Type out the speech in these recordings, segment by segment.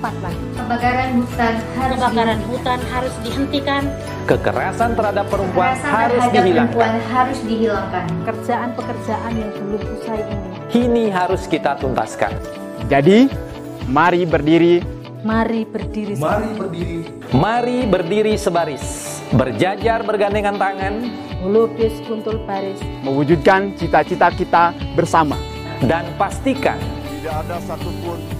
cepat lagi. Kebakaran hutan harus kebakaran hutan harus dihentikan. Kekerasan terhadap perempuan Kekerasan harus terhadap dihilangkan. Perempuan harus dihilangkan. Pekerjaan-pekerjaan yang belum usai ini. Ini harus kita tuntaskan. Jadi, mari berdiri. Mari berdiri. Mari berdiri. Mari berdiri sebaris. Berjajar bergandengan tangan. Melukis kuntul baris. Mewujudkan cita-cita kita bersama. Dan pastikan tidak ada satupun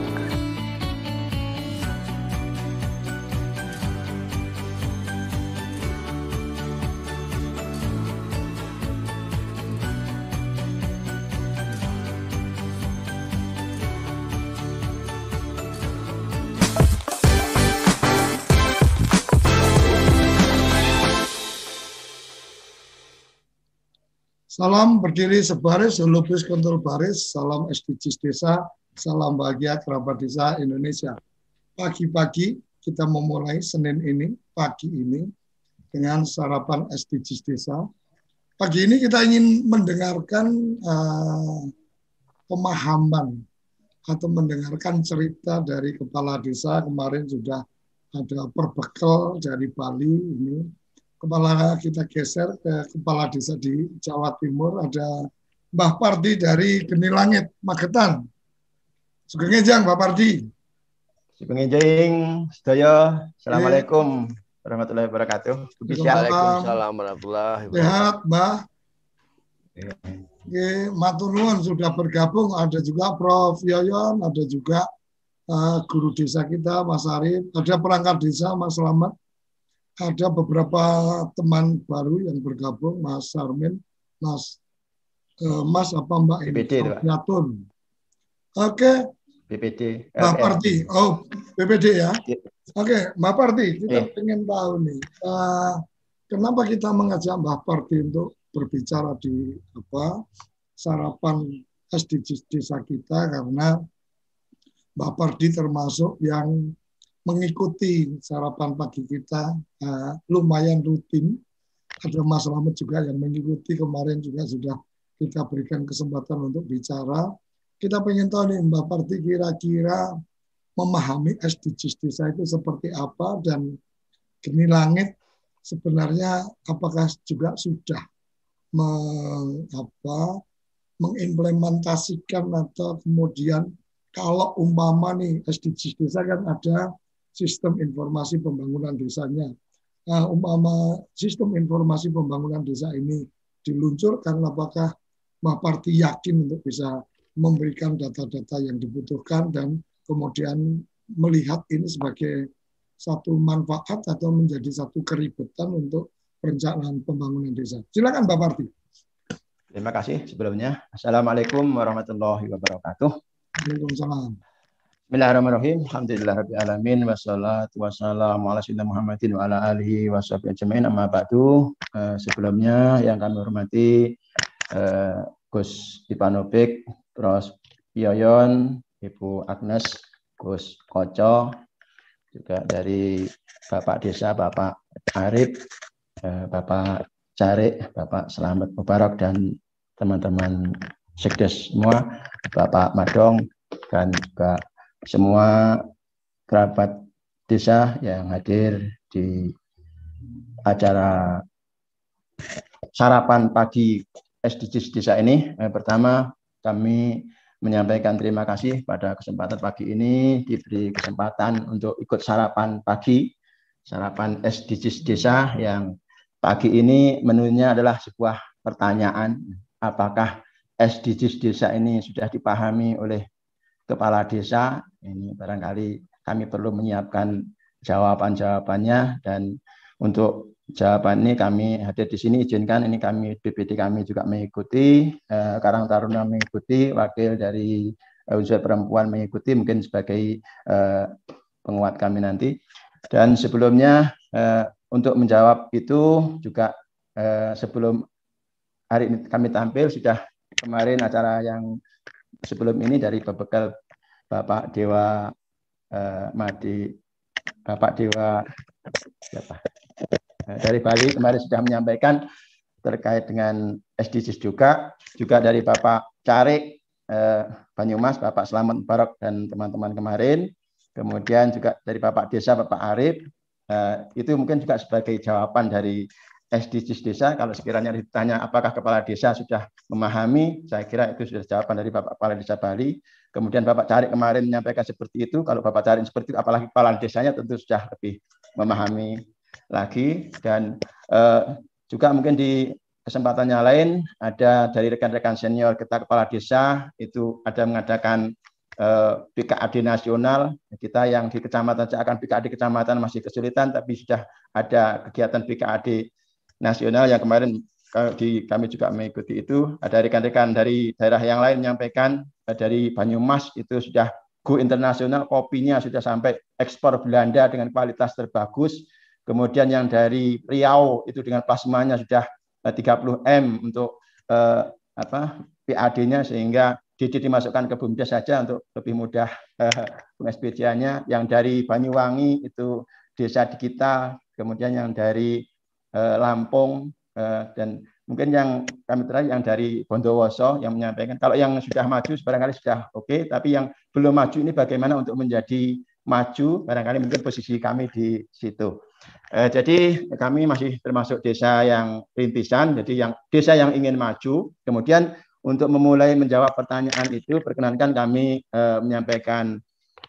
Salam berdiri sebaris, lupus kontrol baris, salam SDGs desa, salam bahagia kerabat desa Indonesia. Pagi-pagi kita memulai Senin ini, pagi ini, dengan sarapan SDGs desa. Pagi ini kita ingin mendengarkan uh, pemahaman atau mendengarkan cerita dari kepala desa kemarin sudah ada perbekal dari Bali ini kepala kita geser ke kepala desa di Jawa Timur ada Mbah Pardi dari Geni Langit Magetan. Sugeng Ejang Mbah Pardi. Sugeng Ejang sedaya. Assalamualaikum warahmatullahi wabarakatuh. Waalaikumsalam warahmatullahi wabarakatuh. Sehat, Mbah. Oke, matur nuwun sudah bergabung. Ada juga Prof. Yoyon, ada juga uh, guru desa kita Mas Arif, ada perangkat desa Mas Slamet, ada beberapa teman baru yang bergabung, Mas Sarmin, Mas uh, Mas apa Mbak BPD, Yatun. Oke. BPD. Mbak Parti. Oh, BPD ya. Iya. Oke, Mbak Parti, kita Eh. ingin tahu nih, uh, kenapa kita mengajak Mbak Parti untuk berbicara di apa sarapan SDGs desa kita karena Mbak Pardi termasuk yang mengikuti sarapan pagi kita uh, lumayan rutin. Ada Mas Slamet juga yang mengikuti kemarin juga sudah kita berikan kesempatan untuk bicara. Kita pengen tahu nih Mbak Parti kira-kira memahami SDGs desa itu seperti apa dan geni langit sebenarnya apakah juga sudah meng, apa, mengimplementasikan atau kemudian kalau umpama nih SDGs desa kan ada sistem informasi pembangunan desanya. Nah, umpama sistem informasi pembangunan desa ini diluncurkan, apakah Mbak Parti yakin untuk bisa memberikan data-data yang dibutuhkan dan kemudian melihat ini sebagai satu manfaat atau menjadi satu keribetan untuk perencanaan pembangunan desa. Silakan Mbak Parti. Terima kasih sebelumnya. Assalamualaikum warahmatullahi wabarakatuh. Waalaikumsalam. Bismillahirrahmanirrahim. Alhamdulillahirrahmanirrahim. Wassalatu wassalamu ala sayyidina Muhammadin wa ala alihi wa sahbihi ajma'in. Amma ba'du. Eh, sebelumnya yang kami hormati eh, Gus Ipanopik, Pros Yoyon, Ibu Agnes, Gus Koco, juga dari Bapak Desa, Bapak Arif, eh, Bapak Carik, Bapak Selamat Mubarak, dan teman-teman Sekdes semua, Bapak Madong, dan juga semua kerabat desa yang hadir di acara sarapan pagi SDGs desa ini. Eh, pertama, kami menyampaikan terima kasih pada kesempatan pagi ini diberi kesempatan untuk ikut sarapan pagi, sarapan SDGs desa yang pagi ini menunya adalah sebuah pertanyaan, apakah SDGs desa ini sudah dipahami oleh kepala desa? Ini barangkali kami perlu menyiapkan jawaban-jawabannya dan untuk jawaban ini kami hadir di sini izinkan ini kami BPD kami juga mengikuti eh, Karang Taruna mengikuti wakil dari eh, unsur perempuan mengikuti mungkin sebagai eh, penguat kami nanti dan sebelumnya eh, untuk menjawab itu juga eh, sebelum hari ini kami tampil sudah kemarin acara yang sebelum ini dari berbekal Bapak Dewa eh, Madi Bapak Dewa siapa? Eh, dari Bali kemarin sudah menyampaikan terkait dengan SDGs juga, juga dari Bapak Carik eh, Banyumas, Bapak Selamat Barok dan teman-teman kemarin, kemudian juga dari Bapak Desa, Bapak Arif, eh, itu mungkin juga sebagai jawaban dari SDGs desa. Kalau sekiranya ditanya apakah kepala desa sudah memahami, saya kira itu sudah jawaban dari Bapak Kepala Desa Bali. Kemudian Bapak Carik kemarin menyampaikan seperti itu. Kalau Bapak Carik seperti itu, apalagi kepala desanya tentu sudah lebih memahami lagi dan uh, juga mungkin di kesempatannya lain ada dari rekan-rekan senior kita kepala desa itu ada mengadakan uh, eh, PKAD nasional kita yang di kecamatan akan PKAD kecamatan masih kesulitan tapi sudah ada kegiatan PKAD nasional yang kemarin di kami juga mengikuti itu ada rekan-rekan dari daerah yang lain menyampaikan uh, dari Banyumas itu sudah go internasional kopinya sudah sampai ekspor Belanda dengan kualitas terbagus. Kemudian yang dari Riau itu dengan plasmanya sudah 30 eh, M untuk eh, apa PAD-nya sehingga DD dimasukkan ke BUMDes saja untuk lebih mudah eh, nya Yang dari Banyuwangi itu desa di kita, kemudian yang dari eh, Lampung eh, dan mungkin yang kami terakhir yang dari Bondowoso yang menyampaikan kalau yang sudah maju barangkali sudah oke, okay, tapi yang belum maju ini bagaimana untuk menjadi maju barangkali mungkin posisi kami di situ. Eh, jadi kami masih termasuk desa yang rintisan, jadi yang desa yang ingin maju. Kemudian untuk memulai menjawab pertanyaan itu, perkenankan kami eh, menyampaikan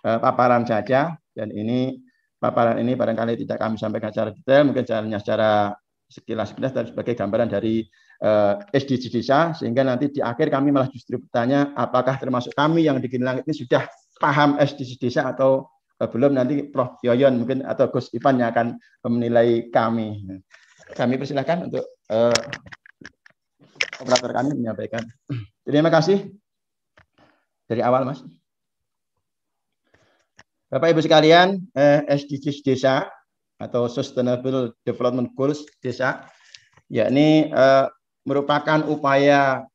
eh, paparan saja. Dan ini paparan ini barangkali tidak kami sampaikan secara detail, mungkin caranya secara sekilas-sekilas dan sebagai gambaran dari eh, SDG desa, sehingga nanti di akhir kami malah justru bertanya apakah termasuk kami yang di Langit ini sudah paham SDG desa atau Eh, belum nanti Prof. Yoyon mungkin atau Gus Ivan yang akan menilai kami. Kami persilahkan untuk uh, operator kami menyampaikan. Terima kasih dari awal, Mas. Bapak Ibu sekalian, eh, SDGs desa atau Sustainable Development Goals desa, yakni eh, merupakan upaya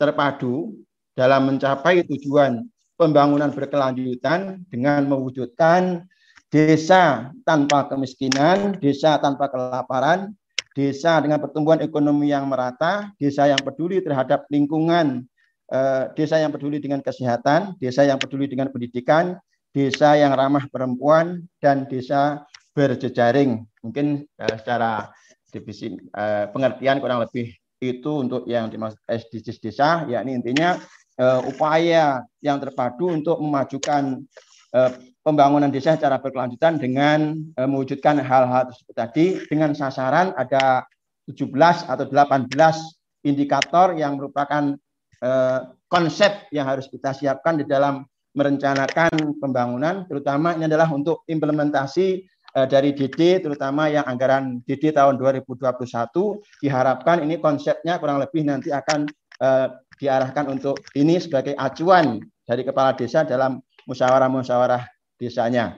terpadu dalam mencapai tujuan pembangunan berkelanjutan dengan mewujudkan desa tanpa kemiskinan, desa tanpa kelaparan, desa dengan pertumbuhan ekonomi yang merata, desa yang peduli terhadap lingkungan, eh, desa yang peduli dengan kesehatan, desa yang peduli dengan pendidikan, desa yang ramah perempuan, dan desa berjejaring. Mungkin eh, secara divisi eh, pengertian kurang lebih itu untuk yang dimaksud SDGs desa, yakni intinya uh, upaya yang terpadu untuk memajukan uh, pembangunan desa secara berkelanjutan dengan uh, mewujudkan hal-hal tersebut tadi dengan sasaran ada 17 atau 18 indikator yang merupakan uh, konsep yang harus kita siapkan di dalam merencanakan pembangunan terutama ini adalah untuk implementasi dari DD terutama yang anggaran DD tahun 2021 diharapkan ini konsepnya kurang lebih nanti akan diarahkan untuk ini sebagai acuan dari kepala desa dalam musyawarah-musyawarah desanya.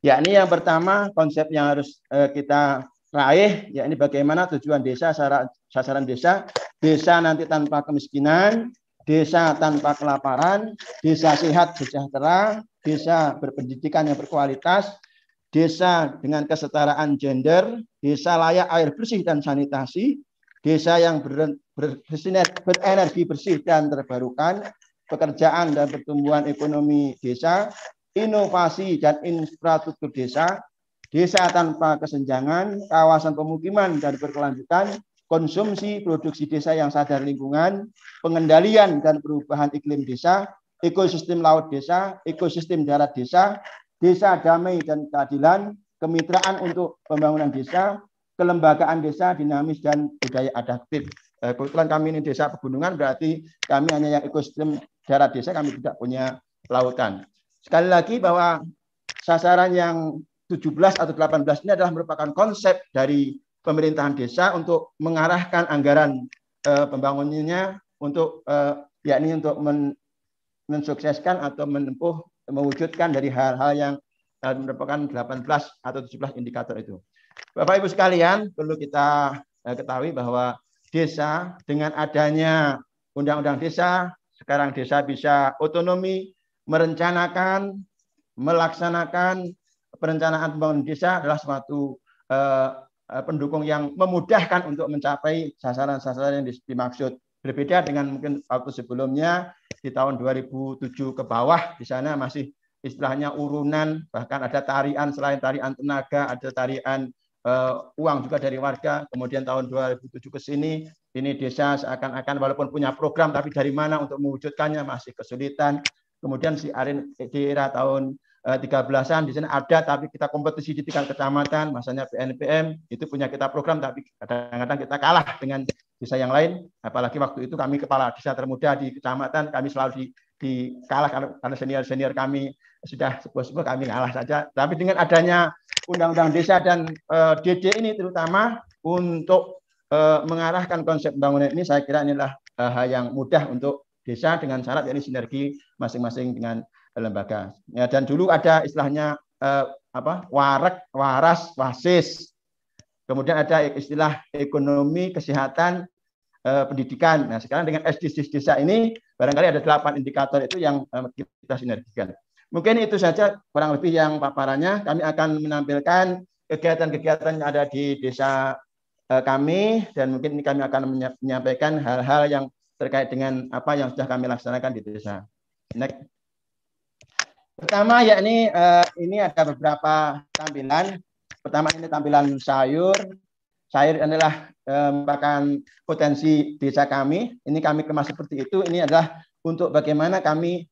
Yakni yang pertama konsep yang harus eh, kita raih yakni bagaimana tujuan desa sasaran desa desa nanti tanpa kemiskinan, desa tanpa kelaparan, desa sehat sejahtera, desa berpendidikan yang berkualitas, desa dengan kesetaraan gender, desa layak air bersih dan sanitasi, desa yang ber, ber, berenergi bersih dan terbarukan, pekerjaan dan pertumbuhan ekonomi desa, inovasi dan infrastruktur desa, desa tanpa kesenjangan, kawasan pemukiman dan berkelanjutan, konsumsi produksi desa yang sadar lingkungan, pengendalian dan perubahan iklim desa, ekosistem laut desa, ekosistem darat desa, desa damai dan keadilan, kemitraan untuk pembangunan desa, kelembagaan desa dinamis dan budaya adaptif. Eh, kebetulan kami ini desa pegunungan berarti kami hanya yang ekosistem darat desa, kami tidak punya lautan. Sekali lagi bahwa sasaran yang 17 atau 18 ini adalah merupakan konsep dari pemerintahan desa untuk mengarahkan anggaran eh, pembangunannya untuk eh, yakni untuk men, mensukseskan atau menempuh mewujudkan dari hal-hal yang eh, merupakan 18 atau 17 indikator itu. Bapak Ibu sekalian, perlu kita eh, ketahui bahwa desa dengan adanya undang-undang desa, sekarang desa bisa otonomi merencanakan, melaksanakan perencanaan pembangunan desa adalah suatu pendukung yang memudahkan untuk mencapai sasaran-sasaran yang dimaksud. Berbeda dengan mungkin waktu sebelumnya di tahun 2007 ke bawah di sana masih istilahnya urunan bahkan ada tarian selain tarian tenaga ada tarian uh, uang juga dari warga. Kemudian tahun 2007 ke sini, ini desa seakan-akan walaupun punya program, tapi dari mana untuk mewujudkannya masih kesulitan. Kemudian si Arin di era tahun uh, 13-an di sana ada, tapi kita kompetisi di tingkat kecamatan, masanya PNPM, itu punya kita program, tapi kadang-kadang kita kalah dengan desa yang lain. Apalagi waktu itu kami kepala desa termuda di kecamatan, kami selalu di, di kalah karena senior-senior kami sudah sebuah-sebuah kami kalah saja. Tapi dengan adanya undang-undang desa dan uh, eh, DD ini terutama untuk uh, mengarahkan konsep pembangunan ini saya kira inilah hal yang mudah untuk desa dengan syarat yakni sinergi masing-masing dengan lembaga. Ya, dan dulu ada istilahnya uh, apa warak, waras, wasis. Kemudian ada istilah ekonomi, kesehatan, uh, pendidikan. Nah, sekarang dengan SDGs desa ini barangkali ada delapan indikator itu yang uh, kita sinergikan. Mungkin itu saja kurang lebih yang paparannya. Kami akan menampilkan kegiatan-kegiatan yang ada di desa eh, kami dan mungkin kami akan menyampaikan hal-hal yang terkait dengan apa yang sudah kami laksanakan di desa. Next. Pertama yakni eh, ini ada beberapa tampilan. Pertama ini tampilan sayur. Sayur adalah eh, merupakan potensi desa kami. Ini kami kemas seperti itu. Ini adalah untuk bagaimana kami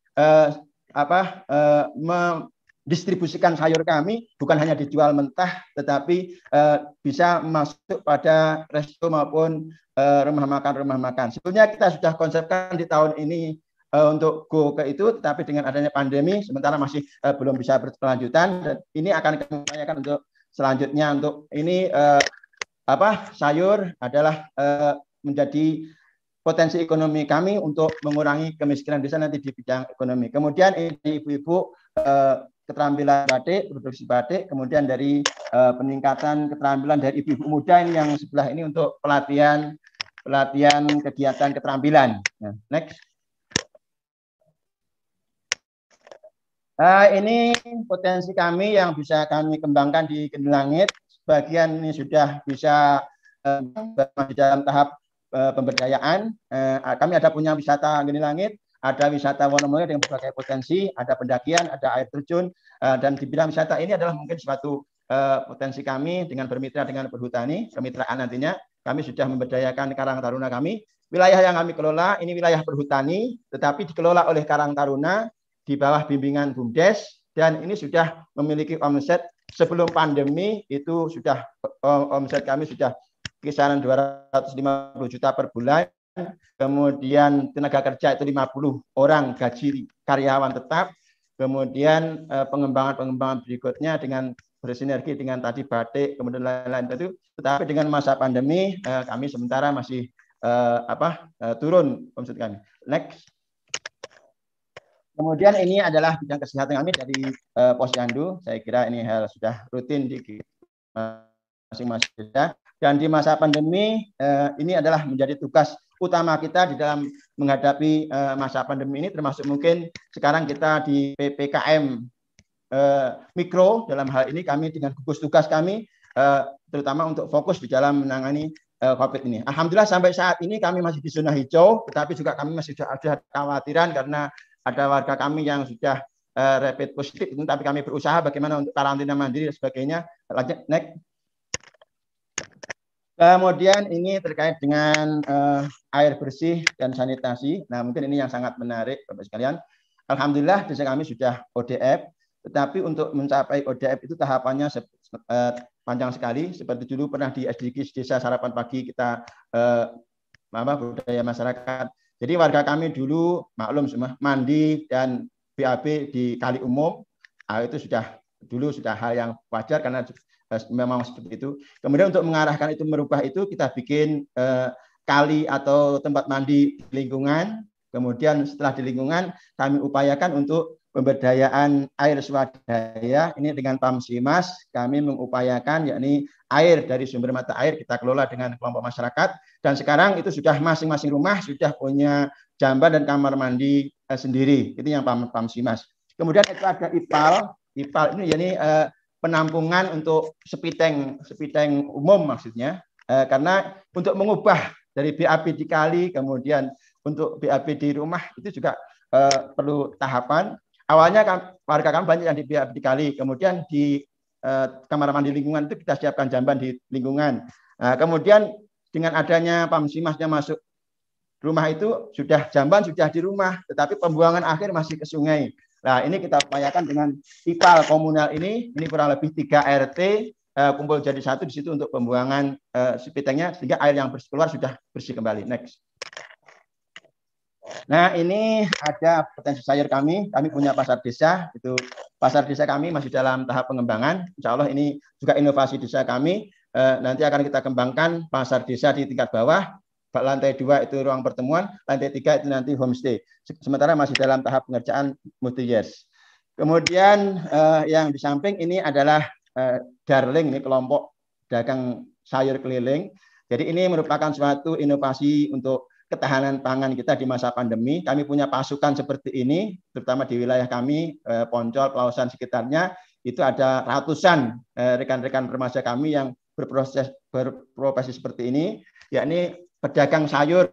apa uh, mendistribusikan sayur kami bukan hanya dijual mentah tetapi uh, bisa masuk pada resto maupun uh, rumah makan rumah makan. Sebetulnya kita sudah konsepkan di tahun ini uh, untuk go ke itu tetapi dengan adanya pandemi sementara masih uh, belum bisa berkelanjutan dan ini akan kami upayakan untuk selanjutnya untuk ini uh, apa sayur adalah uh, menjadi potensi ekonomi kami untuk mengurangi kemiskinan desa nanti di bidang ekonomi. Kemudian ini ibu-ibu eh, keterampilan batik, produksi batik, kemudian dari eh, peningkatan keterampilan dari ibu-ibu muda ini yang sebelah ini untuk pelatihan pelatihan kegiatan keterampilan. Nah, next. Nah, ini potensi kami yang bisa kami kembangkan di Kendalangit. Sebagian ini sudah bisa eh, di dalam tahap uh, pemberdayaan. Uh, kami ada punya wisata Geni Langit, ada wisata Wonomulyo dengan berbagai potensi, ada pendakian, ada air terjun, uh, dan di bidang wisata ini adalah mungkin suatu uh, potensi kami dengan bermitra dengan perhutani, kemitraan nantinya. Kami sudah memberdayakan Karang Taruna kami. Wilayah yang kami kelola ini wilayah perhutani, tetapi dikelola oleh Karang Taruna di bawah bimbingan BUMDes dan ini sudah memiliki omset sebelum pandemi itu sudah omset kami sudah kisaran 250 juta per bulan. Kemudian tenaga kerja itu 50 orang gaji karyawan tetap. Kemudian eh, pengembangan-pengembangan berikutnya dengan bersinergi dengan tadi batik, kemudian lain-lain itu. Tetapi dengan masa pandemi eh, kami sementara masih eh, apa turun omset kami. Next. Kemudian ini adalah bidang kesehatan kami dari Posyandu. Saya kira ini hal sudah rutin di masing-masing desa. Dan di masa pandemi eh, ini adalah menjadi tugas utama kita di dalam menghadapi eh, masa pandemi ini termasuk mungkin sekarang kita di PPKM eh, mikro dalam hal ini kami dengan gugus tugas kami eh, terutama untuk fokus di dalam menangani eh, COVID ini. Alhamdulillah sampai saat ini kami masih di zona hijau, tetapi juga kami masih ada kekhawatiran karena ada warga kami yang sudah uh, rapid positif, tapi kami berusaha bagaimana untuk karantina mandiri dan sebagainya. Lanjut, next. Kemudian ini terkait dengan uh, air bersih dan sanitasi. Nah, mungkin ini yang sangat menarik Bapak sekalian. Alhamdulillah desa kami sudah ODF, tetapi untuk mencapai ODF itu tahapannya uh, panjang sekali. Seperti dulu pernah di SDGs Desa Sarapan Pagi kita uh, apa budaya masyarakat. Jadi warga kami dulu maklum semua mandi dan BAB di kali umum. Itu sudah dulu sudah hal yang wajar karena memang seperti itu. Kemudian untuk mengarahkan itu merubah itu kita bikin eh, kali atau tempat mandi lingkungan. Kemudian setelah di lingkungan kami upayakan untuk pemberdayaan air swadaya ini dengan Pamsimas kami mengupayakan yakni air dari sumber mata air kita kelola dengan kelompok masyarakat. Dan sekarang itu sudah masing-masing rumah sudah punya jamban dan kamar mandi eh, sendiri. Itu yang Pam Pamsimas. Kemudian itu ada IPAL, IPAL ini yakni eh, penampungan untuk sepiteng sepiteng umum maksudnya. Eh, karena untuk mengubah dari BAB di kali kemudian untuk BAB di rumah itu juga eh, perlu tahapan awalnya kan, warga kami banyak yang di BAB di kali kemudian di eh, kamar mandi lingkungan itu kita siapkan jamban di lingkungan nah, kemudian dengan adanya pamsimasnya masuk rumah itu sudah jamban sudah di rumah tetapi pembuangan akhir masih ke sungai Nah, ini kita upayakan dengan IPAL komunal ini, ini kurang lebih 3 RT uh, kumpul jadi satu di situ untuk pembuangan uh, sipitengnya sehingga air yang bersih keluar sudah bersih kembali. Next. Nah, ini ada potensi sayur kami. Kami punya pasar desa. Itu pasar desa kami masih dalam tahap pengembangan. Insya Allah ini juga inovasi desa kami. Uh, nanti akan kita kembangkan pasar desa di tingkat bawah lantai dua itu ruang pertemuan, lantai tiga itu nanti homestay. Sementara masih dalam tahap pengerjaan multi years. Kemudian uh, yang di samping ini adalah uh, Darling, ini kelompok dagang sayur keliling. Jadi ini merupakan suatu inovasi untuk ketahanan pangan kita di masa pandemi. Kami punya pasukan seperti ini, terutama di wilayah kami, uh, Poncol, Pelausan sekitarnya, itu ada ratusan rekan-rekan remaja kami yang berproses berprofesi seperti ini, yakni pedagang sayur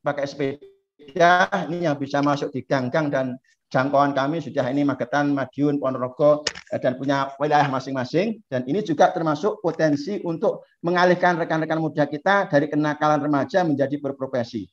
pakai sepeda ini yang bisa masuk di gang-gang dan jangkauan kami sudah ini Magetan, Madiun, Ponorogo eh, dan punya wilayah masing-masing dan ini juga termasuk potensi untuk mengalihkan rekan-rekan muda kita dari kenakalan remaja menjadi berprofesi.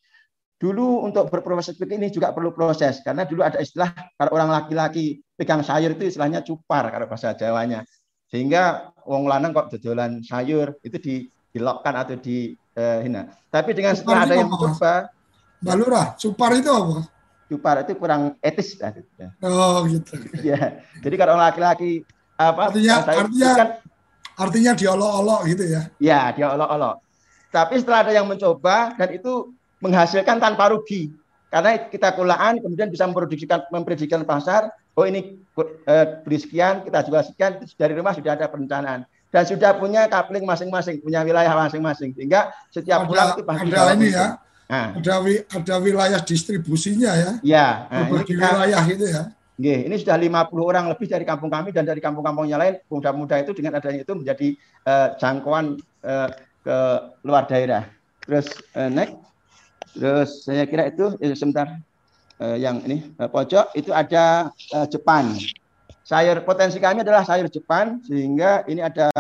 Dulu untuk berprofesi seperti ini juga perlu proses karena dulu ada istilah kalau orang laki-laki pegang sayur itu istilahnya cupar kalau bahasa Jawanya. Sehingga wong lanang kok dodolan sayur itu di dilokkan atau di eh, hina. Tapi dengan setelah ada yang mencoba, Mbak Lurah, supar itu apa? Supar itu kurang etis. Ya. Oh gitu. ya. Jadi kalau laki-laki apa? Artinya, artinya, kan, artinya diolok-olok gitu ya? Ya, diolok-olok. Tapi setelah ada yang mencoba dan itu menghasilkan tanpa rugi. Karena kita kulaan kemudian bisa memproduksikan memprediksikan pasar, oh ini eh, beli sekian, kita jual sekian, dari rumah sudah ada perencanaan dan sudah punya kapling masing-masing, punya wilayah masing-masing. Sehingga setiap ada, pulang itu pasti ada ini ya. Nah. Ada ada wilayah distribusinya ya. Iya. Nah, Berbagai wilayah itu ya. Nggih, ini sudah 50 orang lebih dari kampung kami dan dari kampung-kampungnya lain muda-muda itu dengan adanya itu menjadi uh, jangkauan uh, ke luar daerah. Terus uh, next. Terus saya kira itu eh, sebentar uh, yang ini uh, pojok itu ada uh, Jepang sayur potensi kami adalah sayur Jepang sehingga ini ada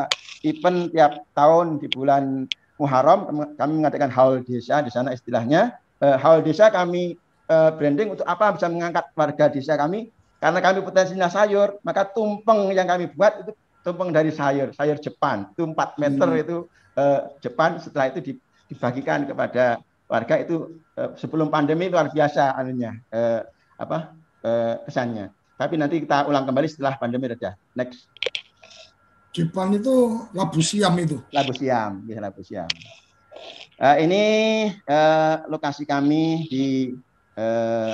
event tiap tahun di bulan Muharram kami mengadakan haul desa di sana istilahnya uh, haul desa kami uh, branding untuk apa bisa mengangkat warga desa kami karena kami potensinya sayur maka tumpeng yang kami buat itu tumpeng dari sayur sayur Jepang itu 4 meter hmm. itu uh, Jepang setelah itu dibagikan kepada warga itu uh, sebelum pandemi luar biasa anunya uh, apa uh, kesannya tapi nanti kita ulang kembali setelah pandemi reda. Next. Jepang itu labu siam itu. Labu siam, ya labu siam. Uh, ini uh, lokasi kami di uh,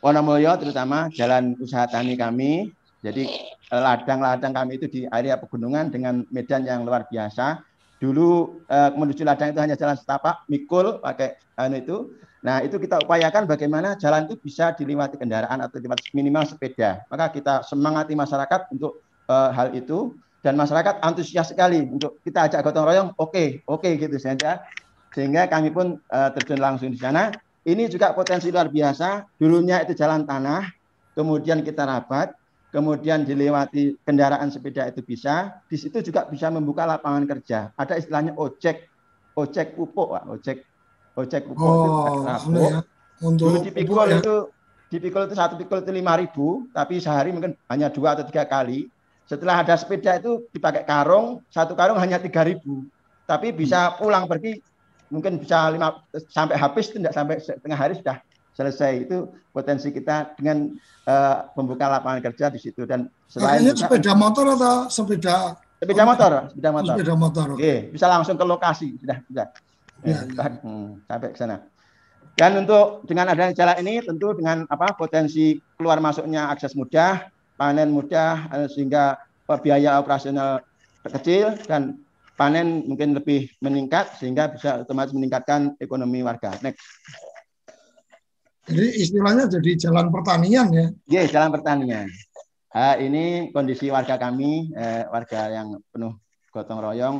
Wonomulyo terutama jalan usaha tani kami. Jadi ladang-ladang kami itu di area pegunungan dengan medan yang luar biasa. Dulu uh, menuju ladang itu hanya jalan setapak, mikul pakai anu itu. Nah, itu kita upayakan bagaimana jalan itu bisa dilewati kendaraan atau minimal sepeda. Maka kita semangati masyarakat untuk uh, hal itu dan masyarakat antusias sekali untuk kita ajak gotong royong, oke, okay, oke okay, gitu saja. Sehingga kami pun uh, terjun langsung di sana. Ini juga potensi luar biasa. Dulunya itu jalan tanah, kemudian kita rabat, kemudian dilewati kendaraan sepeda itu bisa. Di situ juga bisa membuka lapangan kerja. Ada istilahnya ojek ojek pupuk, Pak. ojek ojek pupuk oh, itu ya. Untuk Dulu di pikul ya. itu di pikul itu satu pikul itu lima ribu, tapi sehari mungkin hanya dua atau tiga kali. Setelah ada sepeda itu dipakai karung, satu karung hanya tiga ribu, tapi bisa pulang pergi mungkin bisa lima sampai habis tidak sampai setengah hari sudah selesai. Itu potensi kita dengan uh, membuka lapangan kerja di situ. Dan selain itu sepeda motor atau sepeda sepeda motor sepeda motor. Sepeda motor oke. Bisa langsung ke lokasi sudah sudah. Ya, ya. Hmm, sampai ke sana. Dan untuk dengan adanya jalan ini tentu dengan apa potensi keluar masuknya akses mudah, panen mudah eh, sehingga biaya operasional kecil dan panen mungkin lebih meningkat sehingga bisa otomatis meningkatkan ekonomi warga. Next. Jadi istilahnya jadi jalan pertanian ya? Iya, yes, jalan pertanian. Uh, ini kondisi warga kami, eh, warga yang penuh gotong royong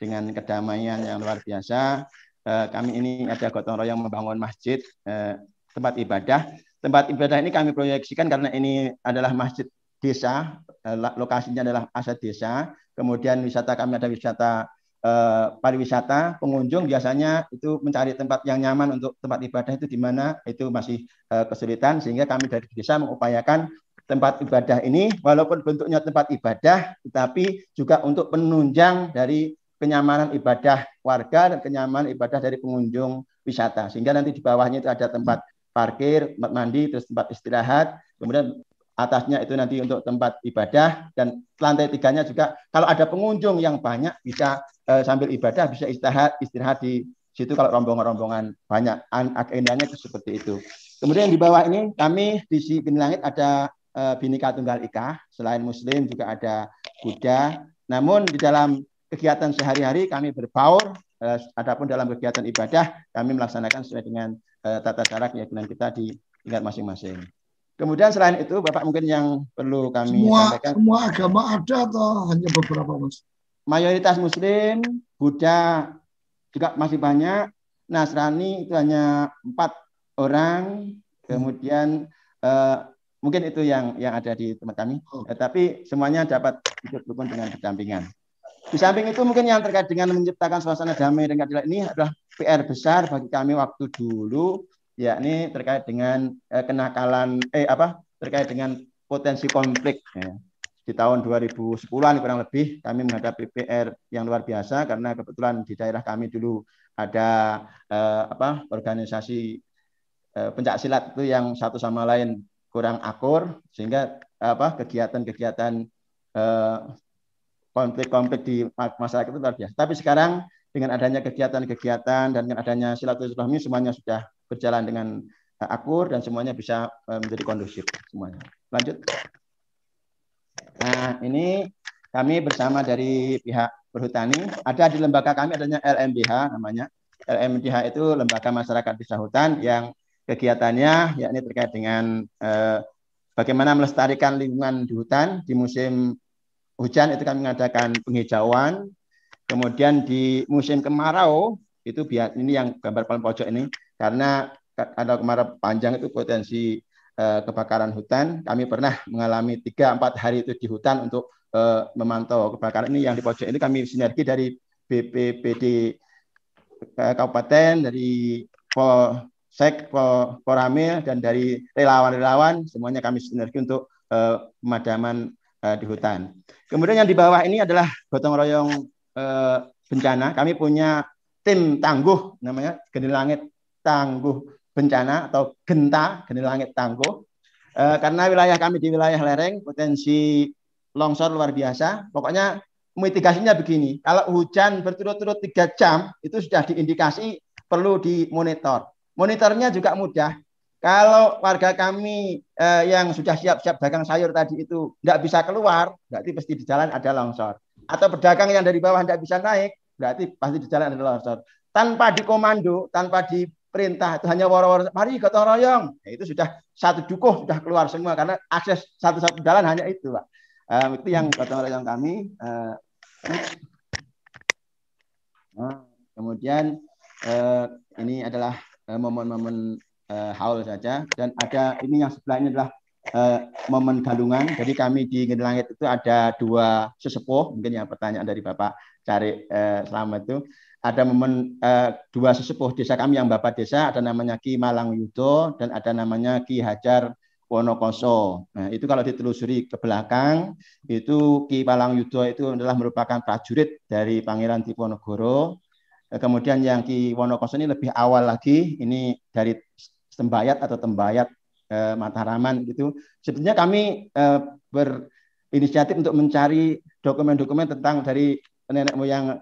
dengan kedamaian yang luar biasa eh, kami ini ada gotong royong membangun masjid eh, tempat ibadah. Tempat ibadah ini kami proyeksikan karena ini adalah masjid desa, eh, lokasinya adalah aset desa. Kemudian wisata kami ada wisata eh, pariwisata, pengunjung biasanya itu mencari tempat yang nyaman untuk tempat ibadah itu di mana itu masih eh, kesulitan sehingga kami dari desa mengupayakan tempat ibadah ini walaupun bentuknya tempat ibadah tetapi juga untuk penunjang dari kenyamanan ibadah warga dan kenyamanan ibadah dari pengunjung wisata. Sehingga nanti di bawahnya itu ada tempat parkir, tempat mandi, terus tempat istirahat, kemudian atasnya itu nanti untuk tempat ibadah dan lantai tiganya juga kalau ada pengunjung yang banyak bisa eh, sambil ibadah bisa istirahat istirahat di situ kalau rombongan-rombongan banyak agendanya seperti itu. Kemudian di bawah ini kami di sini langit ada eh, Bhinneka Tunggal Ika, selain Muslim juga ada Buddha. Namun di dalam kegiatan sehari-hari kami berbaur, eh, adapun dalam kegiatan ibadah kami melaksanakan sesuai dengan eh, tata cara keyakinan kita di tingkat masing-masing. Kemudian selain itu, Bapak mungkin yang perlu kami semua, sampaikan. Semua agama ada atau hanya beberapa, Mas? Mayoritas Muslim, Buddha juga masih banyak. Nasrani itu hanya empat orang. Kemudian eh, mungkin itu yang yang ada di tempat kami. Oh. Eh, tapi semuanya dapat hidup rukun dengan berdampingan. Di samping itu mungkin yang terkait dengan menciptakan suasana damai dan keadilan ini adalah PR besar bagi kami waktu dulu, yakni terkait dengan eh, kenakalan eh apa terkait dengan potensi konflik. Ya. Di tahun 2010-an kurang lebih kami menghadapi PR yang luar biasa karena kebetulan di daerah kami dulu ada eh, apa organisasi eh, pencak silat itu yang satu sama lain kurang akur sehingga apa kegiatan-kegiatan eh, konflik-konflik di masyarakat itu luar biasa. Tapi sekarang dengan adanya kegiatan-kegiatan dan dengan adanya silaturahmi semuanya sudah berjalan dengan uh, akur dan semuanya bisa uh, menjadi kondusif semuanya. Lanjut. Nah, ini kami bersama dari pihak perhutani. Ada di lembaga kami adanya LMBH namanya. LMBH itu lembaga masyarakat desa hutan yang kegiatannya yakni terkait dengan eh, bagaimana melestarikan lingkungan di hutan di musim hujan itu kami mengadakan penghijauan. Kemudian di musim kemarau itu biar ini yang gambar paling pojok ini karena ada kemarau panjang itu potensi eh, kebakaran hutan. Kami pernah mengalami tiga empat hari itu di hutan untuk eh, memantau kebakaran ini yang di pojok ini kami sinergi dari BPPD eh, Kabupaten dari Polsek, Poramil dan dari relawan-relawan semuanya kami sinergi untuk eh, pemadaman uh, di hutan. Kemudian yang di bawah ini adalah gotong royong uh, bencana. Kami punya tim tangguh namanya Geni Langit Tangguh Bencana atau Genta Geni Langit Tangguh. Uh, karena wilayah kami di wilayah lereng potensi longsor luar biasa. Pokoknya mitigasinya begini. Kalau hujan berturut-turut tiga jam itu sudah diindikasi perlu dimonitor. Monitornya juga mudah. Kalau warga kami eh, yang sudah siap-siap dagang sayur tadi itu tidak bisa keluar, berarti pasti di jalan ada longsor. Atau pedagang yang dari bawah tidak bisa naik, berarti pasti di jalan ada longsor. Tanpa dikomando, tanpa diperintah, itu hanya waro-waro, mari gotong royong. Nah, itu sudah satu dukuh sudah keluar semua karena akses satu-satu jalan hanya itu, Pak. Um, itu yang gotong royong kami. Uh, nah, kemudian uh, ini adalah momen-momen uh, haul saja dan ada ini yang sebelah ini adalah uh, momen galungan. Jadi kami di Gede Langit itu ada dua sesepuh, mungkin yang pertanyaan dari Bapak cari uh, selama itu. Ada momen uh, dua sesepuh desa kami yang bapak desa ada namanya Ki Malang Yudo dan ada namanya Ki Hajar Wonokoso. Nah, itu kalau ditelusuri ke belakang, itu Ki Malang Yudo itu adalah merupakan prajurit dari Pangeran Diponegoro. Eh, kemudian yang Ki Wonokoso ini lebih awal lagi, ini dari Tembayat atau Tembayat eh, Mataraman gitu. Sebenarnya kami eh, berinisiatif untuk mencari dokumen-dokumen tentang dari nenek moyang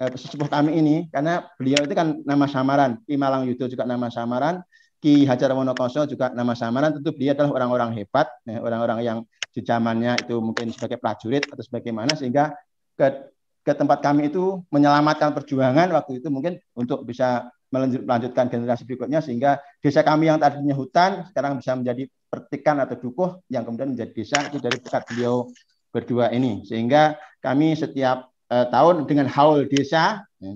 eh, sesepuh kami ini karena beliau itu kan nama samaran. Ki Malang Yudo juga nama samaran. Ki Hajar Wonokoso juga nama samaran. Tentu beliau adalah orang-orang hebat ya, orang-orang yang di zamannya itu mungkin sebagai prajurit atau sebagaimana sehingga ke ke tempat kami itu menyelamatkan perjuangan waktu itu mungkin untuk bisa melanjutkan generasi berikutnya sehingga desa kami yang tadinya hutan sekarang bisa menjadi pertikan atau dukuh yang kemudian menjadi desa itu dari dekat beliau berdua ini. Sehingga kami setiap eh, tahun dengan haul desa ya,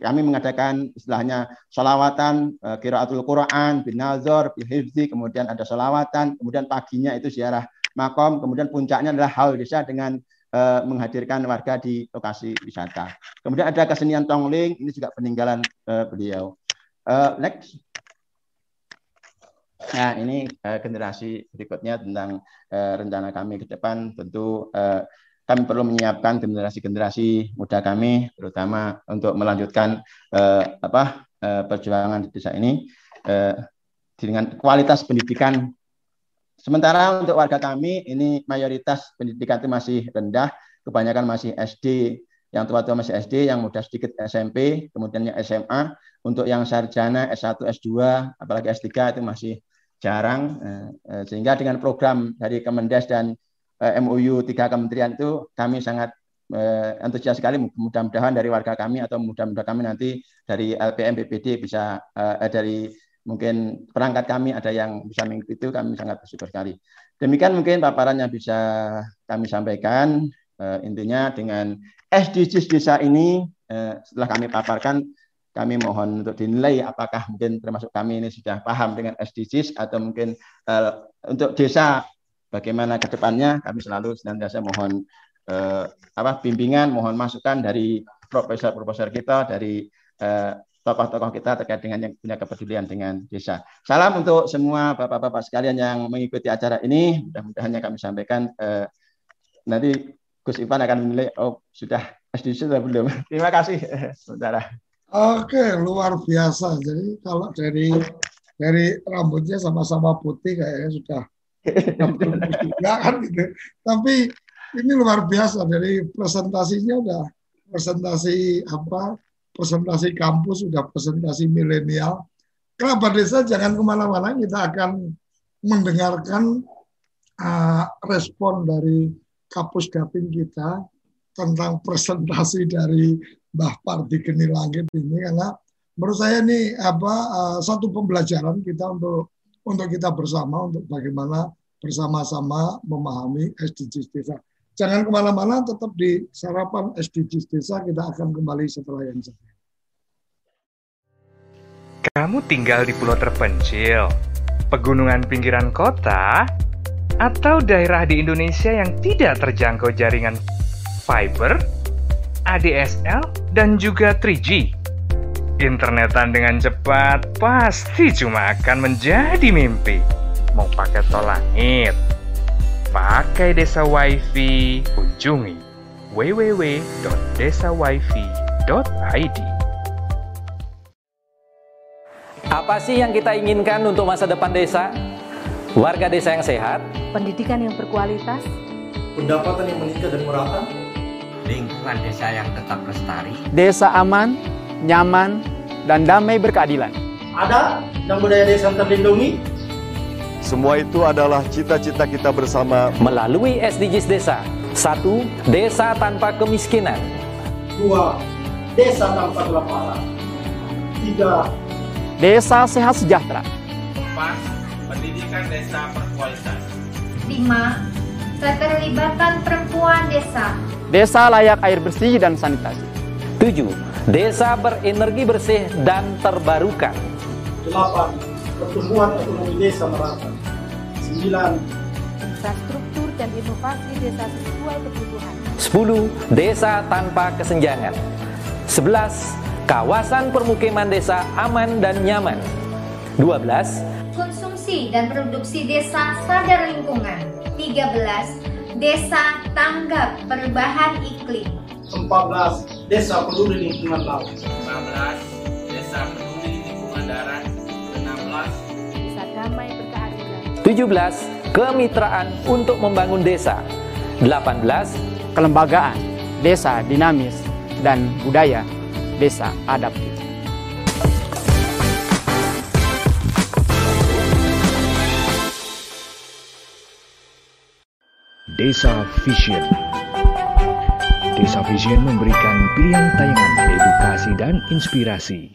kami mengadakan istilahnya solawatan eh, kiraatul Quran bin Nazar kemudian ada solawatan kemudian paginya itu ziarah makom kemudian puncaknya adalah haul desa dengan eh, menghadirkan warga di lokasi wisata. Kemudian ada kesenian tongling ini juga peninggalan eh, beliau. Eh, next. Nah, ini uh, generasi berikutnya tentang uh, rencana kami ke depan. Tentu uh, kami perlu menyiapkan generasi-generasi muda kami, terutama untuk melanjutkan eh, apa eh, perjuangan di desa ini eh, dengan kualitas pendidikan. Sementara untuk warga kami ini mayoritas pendidikan itu masih rendah, kebanyakan masih SD, yang tua-tua masih SD, yang muda sedikit SMP, kemudian SMA. Untuk yang sarjana S1, S2, apalagi S3 itu masih jarang. Eh, eh, sehingga dengan program dari Kemendes dan MOU tiga kementerian itu kami sangat uh, antusias sekali mudah-mudahan dari warga kami atau mudah-mudahan kami nanti dari LPM BPD bisa uh, dari mungkin perangkat kami ada yang bisa mengikuti itu kami sangat bersyukur sekali. Demikian mungkin paparan yang bisa kami sampaikan uh, intinya dengan SDGs desa ini uh, setelah kami paparkan kami mohon untuk dinilai apakah mungkin termasuk kami ini sudah paham dengan SDGs atau mungkin uh, untuk desa bagaimana ke depannya kami selalu senantiasa mohon eh, apa bimbingan, mohon masukan dari profesor-profesor kita, dari eh, tokoh-tokoh kita terkait dengan yang punya kepedulian dengan desa. Salam untuk semua bapak-bapak sekalian yang mengikuti acara ini. Mudah-mudahan yang kami sampaikan eh, nanti Gus Ivan akan menilai oh sudah SDC sudah belum. Terima kasih saudara. Oke, luar biasa. Jadi kalau dari dari rambutnya sama-sama putih kayaknya sudah enggak kan gitu. Tapi ini luar biasa dari presentasinya udah presentasi apa presentasi kampus sudah presentasi milenial. Kenapa desa jangan ke mana-mana kita akan mendengarkan uh, respon dari kapus dapin kita tentang presentasi dari Mbah Pardi Geni Langit ini karena menurut saya ini apa uh, satu pembelajaran kita untuk untuk kita bersama untuk bagaimana bersama-sama memahami SDGs desa. Jangan ke mana-mana, tetap di sarapan SDGs desa. Kita akan kembali setelah yang satu. Kamu tinggal di pulau terpencil, pegunungan pinggiran kota, atau daerah di Indonesia yang tidak terjangkau jaringan fiber, ADSL, dan juga 3G. Internetan dengan cepat pasti cuma akan menjadi mimpi. Mau pakai tol langit, pakai desa wifi, kunjungi www.desawifi.id. Apa sih yang kita inginkan untuk masa depan desa? Warga desa yang sehat, pendidikan yang berkualitas, pendapatan yang meningkat dan merata, lingkungan desa yang tetap lestari, desa aman, nyaman, dan damai berkeadilan. Ada dan budaya desa terlindungi. Semua itu adalah cita-cita kita bersama melalui SDGs Desa. Satu, desa tanpa kemiskinan. Dua, desa tanpa kelaparan. Tiga, desa sehat sejahtera. Empat, pendidikan desa berkualitas. Lima, keterlibatan perempuan desa. Desa layak air bersih dan sanitasi. Tujuh, Desa berenergi bersih dan terbarukan. 8. Pertumbuhan ekonomi desa merata. 9. Infrastruktur dan inovasi desa sesuai kebutuhan. 10. Desa tanpa kesenjangan. 11. Kawasan permukiman desa aman dan nyaman. 12. Konsumsi dan produksi desa sadar lingkungan. 13. Desa tanggap perubahan iklim. 14. Desa peduli lingkungan laut. 15. Desa peduli lingkungan darat. 16. Desa damai berkeadilan. 17. Kemitraan untuk membangun desa. 18. Kelembagaan desa dinamis dan budaya desa adaptif. Desa Vision Desa Vision memberikan pilihan tayangan edukasi dan inspirasi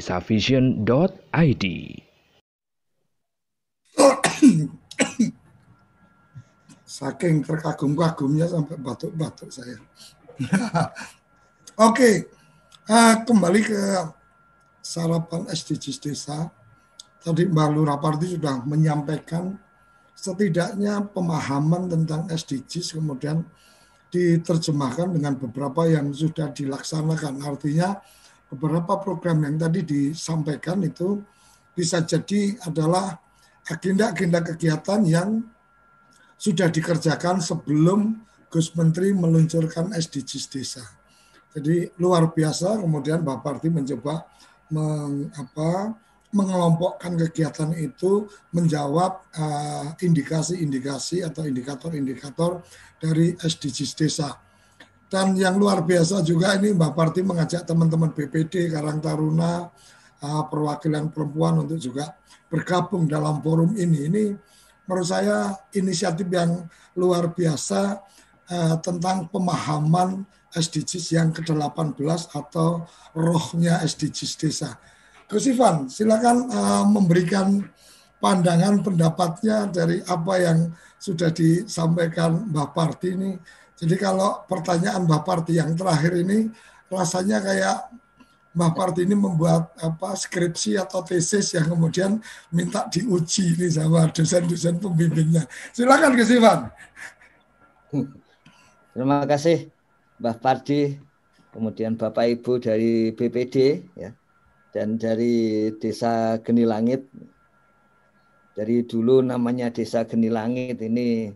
desavision.id. Saking terkagum-kagumnya sampai batuk-batuk saya. Oke, uh, kembali ke sarapan SDGs desa. Tadi Mbak Lura Parti sudah menyampaikan setidaknya pemahaman tentang SDGs kemudian diterjemahkan dengan beberapa yang sudah dilaksanakan. Artinya beberapa program yang tadi disampaikan itu bisa jadi adalah agenda-agenda kegiatan yang sudah dikerjakan sebelum Gus Menteri meluncurkan SDGs desa. Jadi luar biasa kemudian Mbak Parti mencoba meng, apa, mengelompokkan kegiatan itu menjawab indikasi-indikasi uh, atau indikator-indikator dari SDGs desa. Dan yang luar biasa juga ini Mbak Parti mengajak teman-teman BPD, Karang Taruna, uh, perwakilan perempuan untuk juga bergabung dalam forum ini. Ini menurut saya inisiatif yang luar biasa uh, tentang pemahaman SDGs yang ke-18 atau rohnya SDGs desa. Gus Ivan, silakan uh, memberikan pandangan pendapatnya dari apa yang sudah disampaikan Mbak Parti ini. Jadi kalau pertanyaan Mbak Parti yang terakhir ini rasanya kayak Mbak Parti ini membuat apa skripsi atau tesis yang kemudian minta diuji ini sama dosen-dosen pembimbingnya. Silakan Gus Ivan. Terima kasih Mbak Parti, kemudian Bapak Ibu dari BPD ya dan dari Desa Geni Langit. Dari dulu namanya Desa Geni Langit ini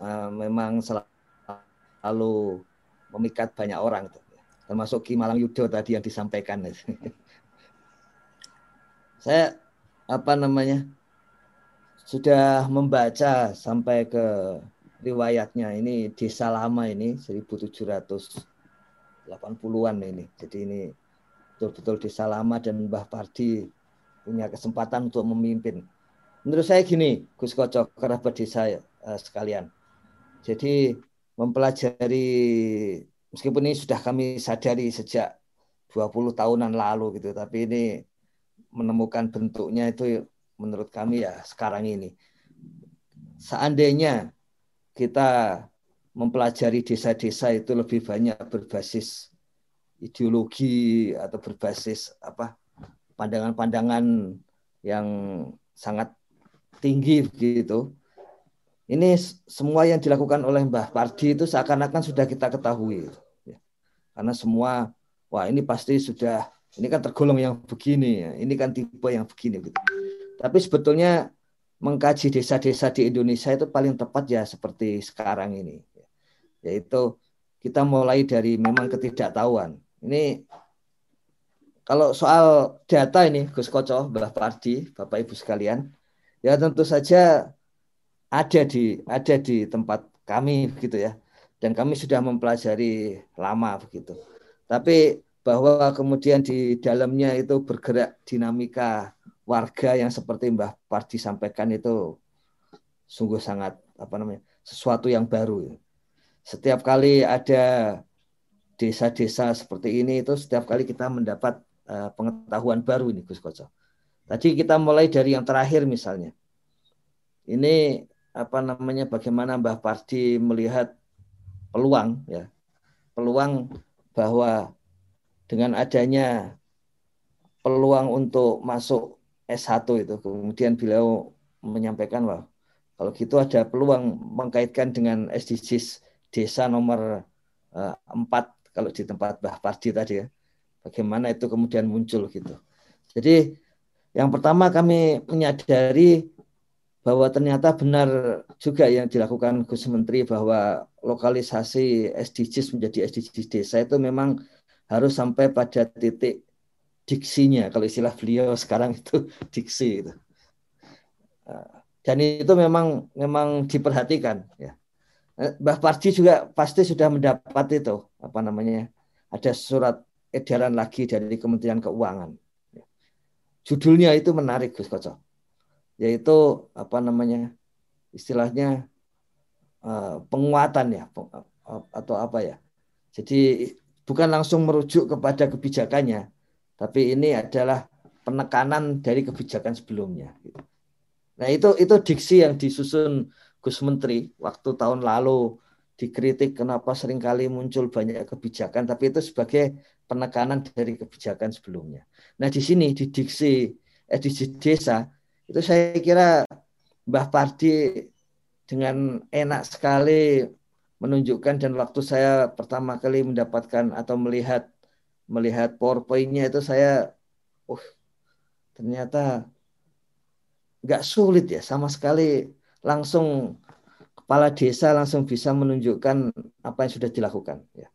uh, memang selalu memikat banyak orang termasuk Ki Malang Yudo tadi yang disampaikan. Saya apa namanya sudah membaca sampai ke riwayatnya ini desa lama ini 1780-an ini. Jadi ini betul-betul desa lama dan Mbah Pardi punya kesempatan untuk memimpin. Menurut saya gini, Gus Kocok, kerabat desa uh, sekalian. Jadi mempelajari meskipun ini sudah kami sadari sejak 20 tahunan lalu gitu. Tapi ini menemukan bentuknya itu menurut kami ya sekarang ini. Seandainya kita mempelajari desa-desa itu lebih banyak berbasis ideologi atau berbasis apa pandangan-pandangan yang sangat tinggi gitu. Ini semua yang dilakukan oleh Mbah Pardi itu seakan-akan sudah kita ketahui. Ya. Karena semua, wah ini pasti sudah, ini kan tergolong yang begini, ya. ini kan tipe yang begini. Gitu. Tapi sebetulnya mengkaji desa-desa di Indonesia itu paling tepat ya seperti sekarang ini. Yaitu kita mulai dari memang ketidaktahuan. Ini kalau soal data ini Gus Koco, Mbah Pardi, Bapak Ibu sekalian, ya tentu saja ada di ada di tempat kami begitu ya dan kami sudah mempelajari lama begitu tapi bahwa kemudian di dalamnya itu bergerak dinamika warga yang seperti Mbah Pardi sampaikan itu sungguh sangat apa namanya sesuatu yang baru setiap kali ada desa-desa seperti ini itu setiap kali kita mendapat uh, pengetahuan baru ini Gus Koco. Tadi kita mulai dari yang terakhir misalnya. Ini apa namanya bagaimana Mbah Pardi melihat peluang ya. Peluang bahwa dengan adanya peluang untuk masuk S1 itu kemudian beliau menyampaikan bahwa kalau gitu ada peluang mengkaitkan dengan SDGs desa nomor eh, 4 kalau di tempat Mbah Pardi tadi ya. Bagaimana itu kemudian muncul gitu. Jadi yang pertama kami menyadari bahwa ternyata benar juga yang dilakukan Gus Menteri bahwa lokalisasi SDGs menjadi SDGs desa itu memang harus sampai pada titik diksinya kalau istilah beliau sekarang itu diksi itu. Dan itu memang memang diperhatikan ya. Mbah Pardi juga pasti sudah mendapat itu apa namanya ada surat edaran lagi dari Kementerian Keuangan. Judulnya itu menarik Gus Kocok yaitu apa namanya istilahnya uh, penguatan ya atau apa ya. Jadi bukan langsung merujuk kepada kebijakannya, tapi ini adalah penekanan dari kebijakan sebelumnya. Nah itu itu diksi yang disusun Gus Menteri waktu tahun lalu dikritik kenapa sering kali muncul banyak kebijakan, tapi itu sebagai penekanan dari kebijakan sebelumnya. Nah di sini di diksi edisi desa itu saya kira Mbah Pardi dengan enak sekali menunjukkan dan waktu saya pertama kali mendapatkan atau melihat melihat PowerPoint-nya itu saya uh ternyata nggak sulit ya sama sekali langsung kepala desa langsung bisa menunjukkan apa yang sudah dilakukan ya.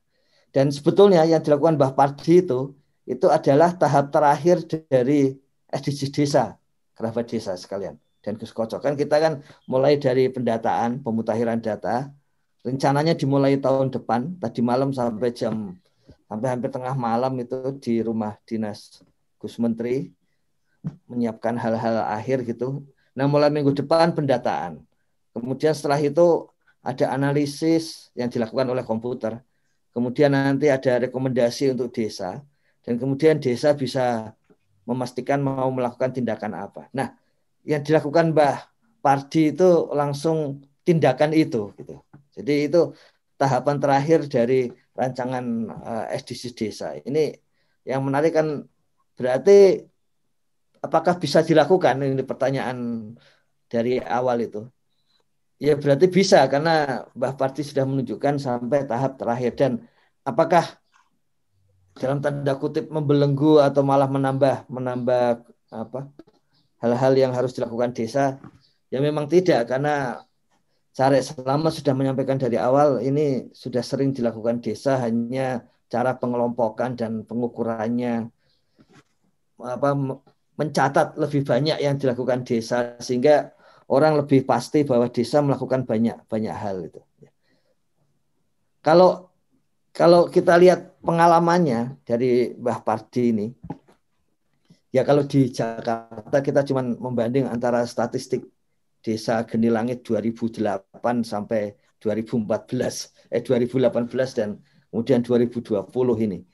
Dan sebetulnya yang dilakukan Mbah Pardi itu itu adalah tahap terakhir dari SDGs desa kerabat desa sekalian. Dan Gus Kocok kan kita kan mulai dari pendataan pemutakhiran data rencananya dimulai tahun depan tadi malam sampai jam sampai hampir tengah malam itu di rumah dinas Gus Menteri menyiapkan hal-hal akhir gitu. Nah mulai minggu depan pendataan. Kemudian setelah itu ada analisis yang dilakukan oleh komputer. Kemudian nanti ada rekomendasi untuk desa. Dan kemudian desa bisa memastikan mau melakukan tindakan apa. Nah, yang dilakukan Mbah Pardi itu langsung tindakan itu gitu. Jadi itu tahapan terakhir dari rancangan uh, eh, SDGs desa. Ini yang menarik kan berarti apakah bisa dilakukan ini pertanyaan dari awal itu. Ya berarti bisa karena Mbah Parti sudah menunjukkan sampai tahap terakhir dan apakah dalam tanda kutip membelenggu atau malah menambah menambah apa hal-hal yang harus dilakukan desa ya memang tidak karena Cari selama sudah menyampaikan dari awal ini sudah sering dilakukan desa hanya cara pengelompokan dan pengukurannya apa mencatat lebih banyak yang dilakukan desa sehingga orang lebih pasti bahwa desa melakukan banyak banyak hal itu. Kalau kalau kita lihat pengalamannya dari Mbah Pardi ini, ya kalau di Jakarta kita cuma membanding antara statistik desa Geni Langit 2008 sampai 2014, eh 2018 dan kemudian 2020 ini.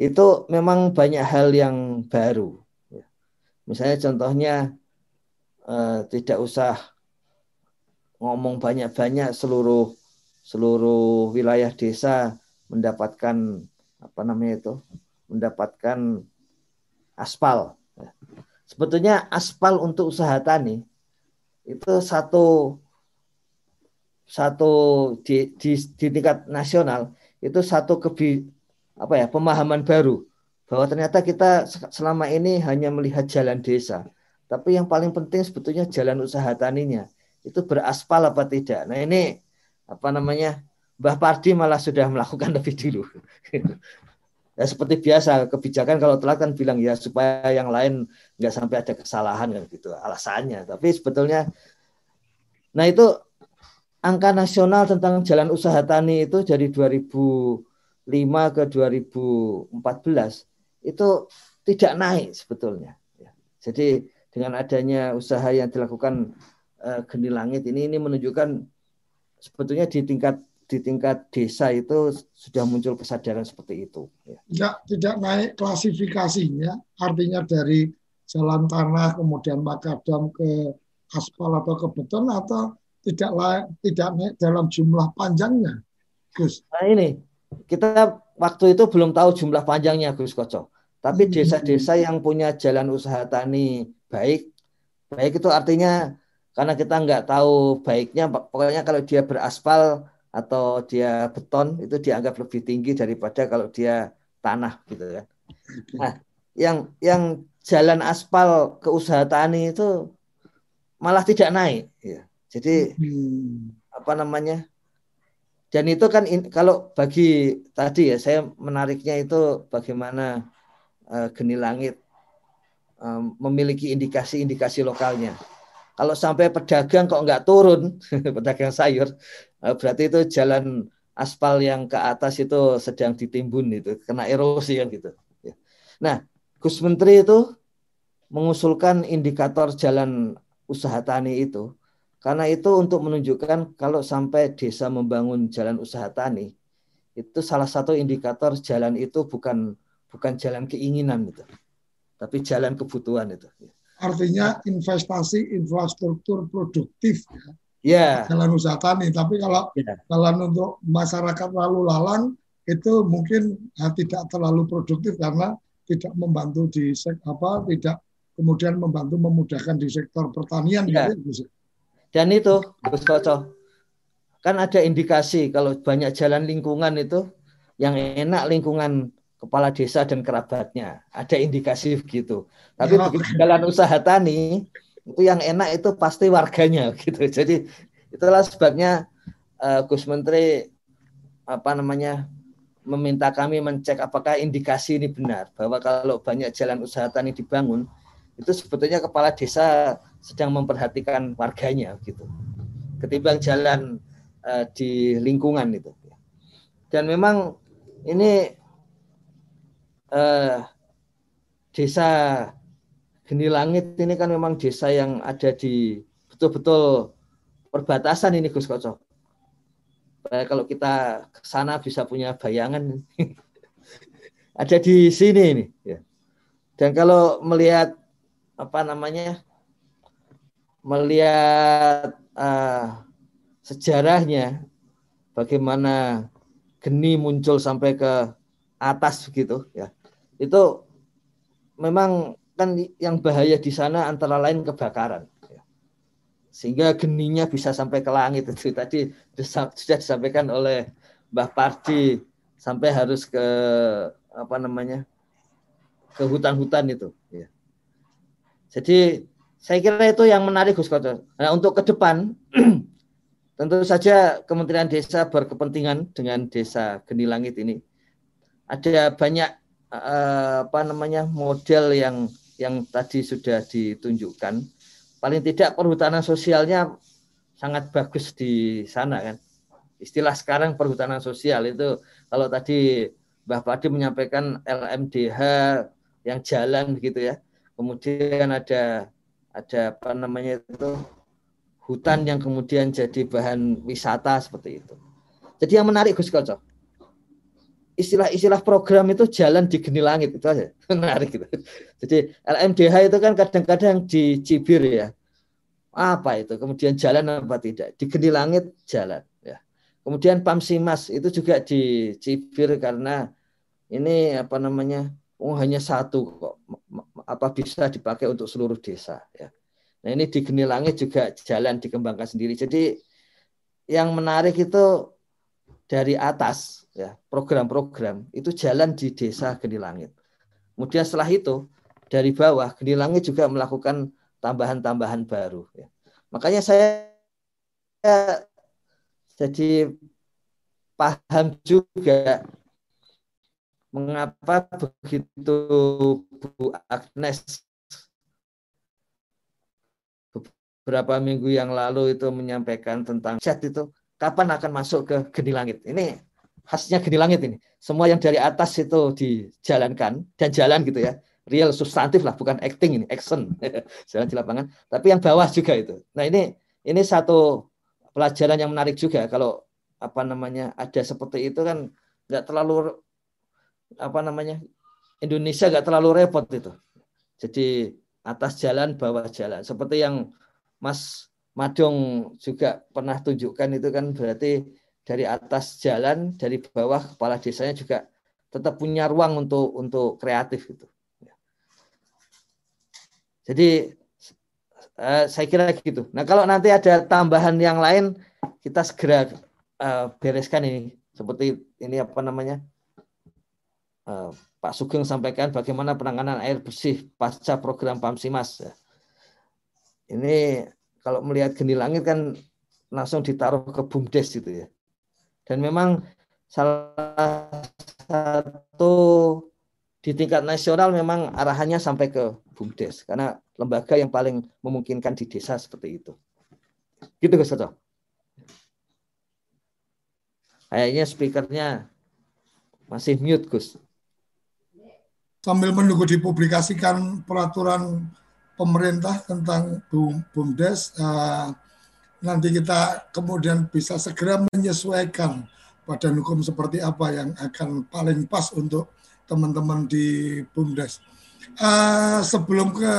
itu memang banyak hal yang baru. Misalnya contohnya eh, tidak usah ngomong banyak-banyak seluruh seluruh wilayah desa mendapatkan apa namanya itu mendapatkan aspal. Sebetulnya aspal untuk usaha tani itu satu satu di, di, di tingkat nasional itu satu kebi apa ya pemahaman baru bahwa ternyata kita selama ini hanya melihat jalan desa, tapi yang paling penting sebetulnya jalan usaha taninya itu beraspal apa tidak. Nah ini apa namanya Mbah Pardi malah sudah melakukan lebih dulu. ya seperti biasa kebijakan kalau telat kan bilang ya supaya yang lain nggak sampai ada kesalahan kan gitu alasannya. Tapi sebetulnya, nah itu angka nasional tentang jalan usaha tani itu dari 2005 ke 2014 itu tidak naik sebetulnya. Ya. Jadi dengan adanya usaha yang dilakukan uh, Geni Langit ini ini menunjukkan sebetulnya di tingkat di tingkat desa itu sudah muncul kesadaran seperti itu. Ya. Tidak, tidak naik klasifikasinya, artinya dari jalan tanah kemudian makadam ke aspal atau ke beton atau tidak layak, tidak naik dalam jumlah panjangnya, Gus. Nah ini kita waktu itu belum tahu jumlah panjangnya Gus Koco. Tapi hmm. desa-desa yang punya jalan usaha tani baik, baik itu artinya karena kita nggak tahu baiknya, pokoknya kalau dia beraspal atau dia beton itu dianggap lebih tinggi daripada kalau dia tanah gitu kan. Nah, yang yang jalan aspal ke usaha tani itu malah tidak naik ya. Jadi hmm. apa namanya? Dan itu kan in, kalau bagi tadi ya saya menariknya itu bagaimana uh, geni langit um, memiliki indikasi-indikasi lokalnya. Kalau sampai pedagang kok nggak turun, pedagang sayur, berarti itu jalan aspal yang ke atas itu sedang ditimbun itu kena erosi kan gitu. Ya. Nah, Gus Menteri itu mengusulkan indikator jalan usaha tani itu karena itu untuk menunjukkan kalau sampai desa membangun jalan usaha tani itu salah satu indikator jalan itu bukan bukan jalan keinginan gitu tapi jalan kebutuhan itu artinya investasi infrastruktur produktif yeah. jalan usaha tani. Tapi kalau yeah. jalan untuk masyarakat lalu lalang itu mungkin ya, tidak terlalu produktif karena tidak membantu di sek, apa tidak kemudian membantu memudahkan di sektor pertanian yeah. gitu. Dan itu Gus Koco kan ada indikasi kalau banyak jalan lingkungan itu yang enak lingkungan kepala desa dan kerabatnya. Ada indikasi begitu. Tapi ya. begitu jalan usaha tani itu yang enak itu pasti warganya gitu. Jadi itulah sebabnya uh, Gus Menteri apa namanya meminta kami mencek apakah indikasi ini benar bahwa kalau banyak jalan usaha tani dibangun itu sebetulnya kepala desa sedang memperhatikan warganya gitu ketimbang jalan uh, di lingkungan itu dan memang ini uh, desa Geni Langit ini kan memang desa yang ada di betul-betul perbatasan ini Gus Koco. Kalau kita ke sana bisa punya bayangan ada di sini ini. Ya. Dan kalau melihat apa namanya, melihat uh, sejarahnya, bagaimana geni muncul sampai ke atas begitu, ya, itu memang kan yang bahaya di sana antara lain kebakaran sehingga geninya bisa sampai ke langit itu tadi sudah disampaikan oleh Mbah Pardi sampai harus ke apa namanya ke hutan-hutan itu ya. Jadi saya kira itu yang menarik Gus Koco. Nah, untuk ke depan tentu saja Kementerian Desa berkepentingan dengan Desa Geni Langit ini. Ada banyak uh, apa namanya model yang yang tadi sudah ditunjukkan, paling tidak perhutanan sosialnya sangat bagus di sana kan. Istilah sekarang perhutanan sosial itu kalau tadi Mbah Padi menyampaikan LMDH yang jalan begitu ya. Kemudian ada ada apa namanya itu hutan yang kemudian jadi bahan wisata seperti itu. Jadi yang menarik Gus Koco, istilah-istilah program itu jalan di geni langit itu aja menarik gitu. Jadi LMDH itu kan kadang-kadang dicibir ya. Apa itu? Kemudian jalan apa tidak? Di geni langit jalan ya. Kemudian Pamsimas itu juga dicibir karena ini apa namanya? Oh hanya satu kok apa bisa dipakai untuk seluruh desa ya. Nah ini di geni langit juga jalan dikembangkan sendiri. Jadi yang menarik itu dari atas ya program-program itu jalan di desa Geni Langit. Kemudian setelah itu dari bawah Geni Langit juga melakukan tambahan-tambahan baru. Ya. Makanya saya jadi paham juga mengapa begitu Bu Agnes beberapa minggu yang lalu itu menyampaikan tentang chat itu kapan akan masuk ke geni langit. Ini khasnya geni langit ini. Semua yang dari atas itu dijalankan dan jalan gitu ya. Real substantif lah, bukan acting ini, action. jalan di lapangan. Tapi yang bawah juga itu. Nah ini ini satu pelajaran yang menarik juga kalau apa namanya ada seperti itu kan nggak terlalu apa namanya Indonesia nggak terlalu repot itu. Jadi atas jalan bawah jalan seperti yang Mas Madong juga pernah tunjukkan itu kan berarti dari atas jalan, dari bawah kepala desanya juga tetap punya ruang untuk untuk kreatif gitu. Jadi uh, saya kira gitu. Nah kalau nanti ada tambahan yang lain kita segera uh, bereskan ini seperti ini apa namanya uh, Pak Sugeng sampaikan bagaimana penanganan air bersih pasca program Pamsimas. Ini kalau melihat geni langit kan langsung ditaruh ke bumdes gitu ya. Dan memang salah satu di tingkat nasional memang arahannya sampai ke bumdes karena lembaga yang paling memungkinkan di desa seperti itu. Gitu Gus Toto. Kayaknya speakernya masih mute Gus. Sambil menunggu dipublikasikan peraturan pemerintah tentang BUMDes nanti kita kemudian bisa segera menyesuaikan badan hukum seperti apa yang akan paling pas untuk teman-teman di BUMDes. Uh, sebelum ke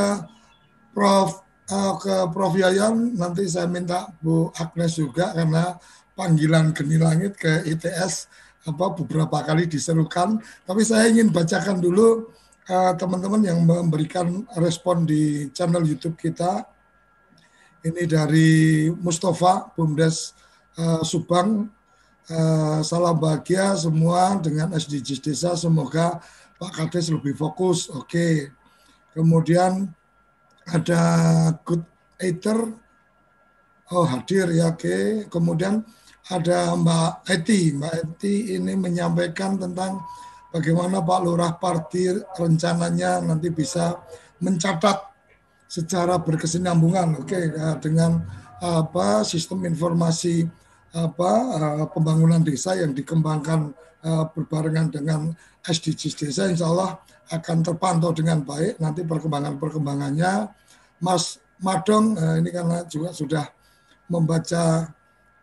Prof uh, ke Prof Yayan nanti saya minta Bu Agnes juga karena panggilan geni langit ke ITS apa beberapa kali diserukan tapi saya ingin bacakan dulu Eh, teman-teman uh, yang memberikan respon di channel YouTube kita. Ini dari Mustafa Bumdes uh, Subang. Uh, salam bahagia semua dengan SDGs desa. Semoga Pak Kades lebih fokus. Oke. Okay. Kemudian ada Good Eater. Oh hadir ya. Oke. Okay. Kemudian ada Mbak Eti. Mbak Eti ini menyampaikan tentang bagaimana Pak Lurah Parti rencananya nanti bisa mencatat secara berkesinambungan oke okay, ya, dengan apa sistem informasi apa uh, pembangunan desa yang dikembangkan uh, berbarengan dengan SDGs desa insya Allah akan terpantau dengan baik nanti perkembangan-perkembangannya Mas Madong uh, ini karena juga sudah membaca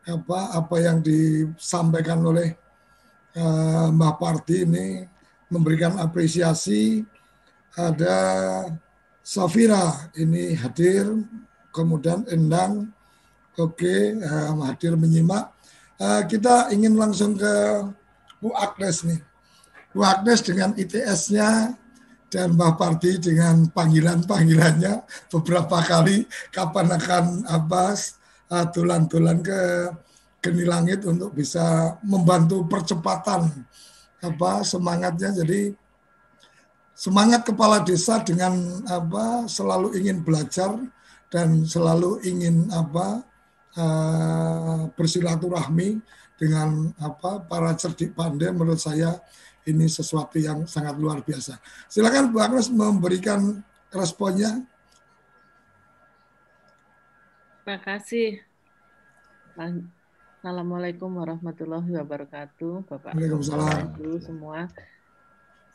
apa apa yang disampaikan oleh Mbak Parti ini memberikan apresiasi. Ada Safira ini hadir, kemudian Endang, oke uh, hadir menyimak. Uh, kita ingin langsung ke Bu Agnes nih. Bu Agnes dengan ITS-nya dan Mbak Parti dengan panggilan-panggilannya beberapa kali kapan akan Abbas uh, tulan-tulan ke geni langit untuk bisa membantu percepatan apa semangatnya jadi semangat kepala desa dengan apa selalu ingin belajar dan selalu ingin apa uh, bersilaturahmi dengan apa para cerdik pandai menurut saya ini sesuatu yang sangat luar biasa. Silakan Bu Agnes memberikan responnya. Terima kasih. Assalamualaikum warahmatullahi wabarakatuh, Bapak Ibu semua.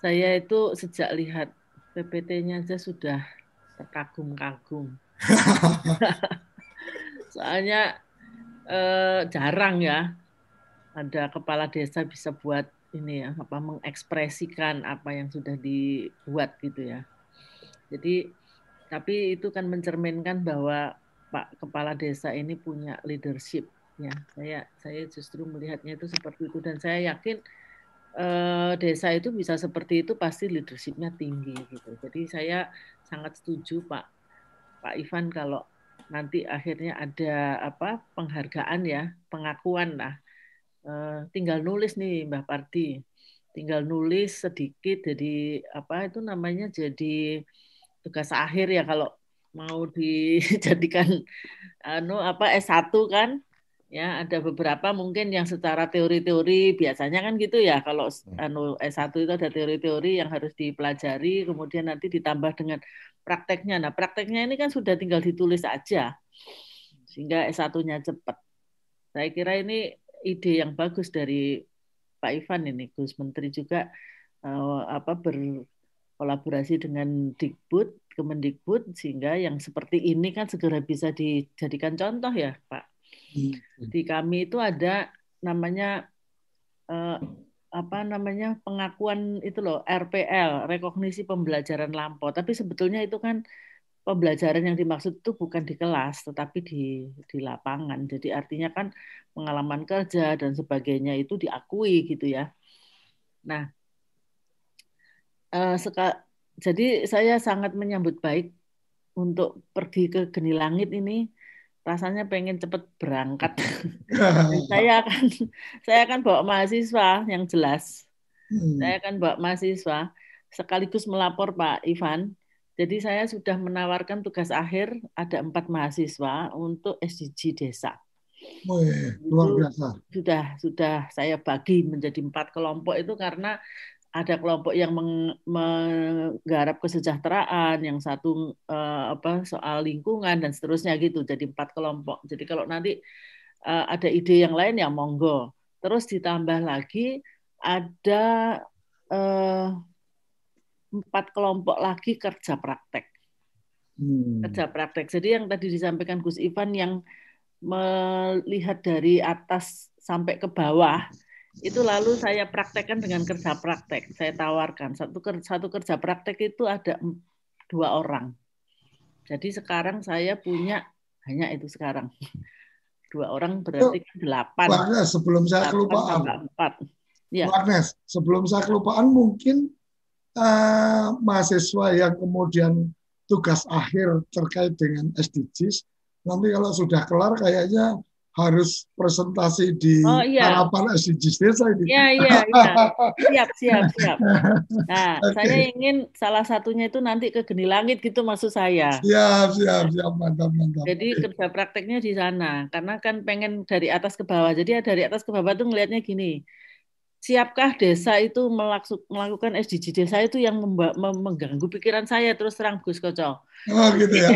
Saya itu sejak lihat PPT-nya saja sudah terkagum-kagum. Soalnya eh, jarang ya ada kepala desa bisa buat ini ya apa mengekspresikan apa yang sudah dibuat gitu ya. Jadi tapi itu kan mencerminkan bahwa Pak Kepala Desa ini punya leadership ya. Saya saya justru melihatnya itu seperti itu dan saya yakin eh, desa itu bisa seperti itu pasti leadershipnya tinggi gitu. Jadi saya sangat setuju Pak. Pak Ivan kalau nanti akhirnya ada apa penghargaan ya pengakuan. Lah uh, tinggal nulis nih Mbah Parti tinggal nulis sedikit jadi apa itu namanya jadi tugas akhir ya kalau mau dijadikan anu apa S1 kan ya ada beberapa mungkin yang secara teori-teori biasanya kan gitu ya kalau hmm. anu S1 itu ada teori-teori yang harus dipelajari kemudian nanti ditambah dengan prakteknya. Nah prakteknya ini kan sudah tinggal ditulis aja sehingga S1-nya cepat. Saya kira ini ide yang bagus dari Pak Ivan ini Gus Menteri juga uh, apa berkolaborasi dengan Dikbud Kemendikbud sehingga yang seperti ini kan segera bisa dijadikan contoh ya Pak di kami itu ada namanya eh, apa namanya pengakuan itu loh RPL rekognisi pembelajaran lampau. Tapi sebetulnya itu kan pembelajaran yang dimaksud itu bukan di kelas tetapi di di lapangan. Jadi artinya kan pengalaman kerja dan sebagainya itu diakui gitu ya. Nah eh, seka, jadi saya sangat menyambut baik untuk pergi ke Geni Langit ini rasanya pengen cepet berangkat. saya akan saya akan bawa mahasiswa yang jelas. Hmm. Saya akan bawa mahasiswa sekaligus melapor Pak Ivan. Jadi saya sudah menawarkan tugas akhir ada empat mahasiswa untuk SDG desa. Iya. luar biasa. Sudah sudah saya bagi menjadi empat kelompok itu karena ada kelompok yang menggarap kesejahteraan, yang satu uh, apa soal lingkungan dan seterusnya gitu. Jadi empat kelompok. Jadi kalau nanti uh, ada ide yang lain ya monggo. Terus ditambah lagi ada uh, empat kelompok lagi kerja praktek. Hmm. Kerja praktek. Jadi yang tadi disampaikan Gus Ivan yang melihat dari atas sampai ke bawah itu lalu saya praktekkan dengan kerja praktek. Saya tawarkan satu satu kerja praktek itu ada dua orang. Jadi sekarang saya punya hanya itu sekarang dua orang berarti kan delapan. Warnes, sebelum saya kelupaan. Empat. Ya. Warnes, sebelum saya kelupaan mungkin uh, mahasiswa yang kemudian tugas akhir terkait dengan SDGs nanti kalau sudah kelar kayaknya harus presentasi di oh, iya. harapan SDGs desa ini. Iya, iya, iya. Siap, siap, siap. Nah, okay. saya ingin salah satunya itu nanti ke Geni Langit gitu maksud saya. Siap, siap, siap. Mantap, mantap. Jadi kerja prakteknya di sana. Karena kan pengen dari atas ke bawah. Jadi dari atas ke bawah tuh ngelihatnya gini siapkah desa itu melakukan SDG desa itu yang mengganggu pikiran saya terus terang Gus Koco. Oh gitu ya.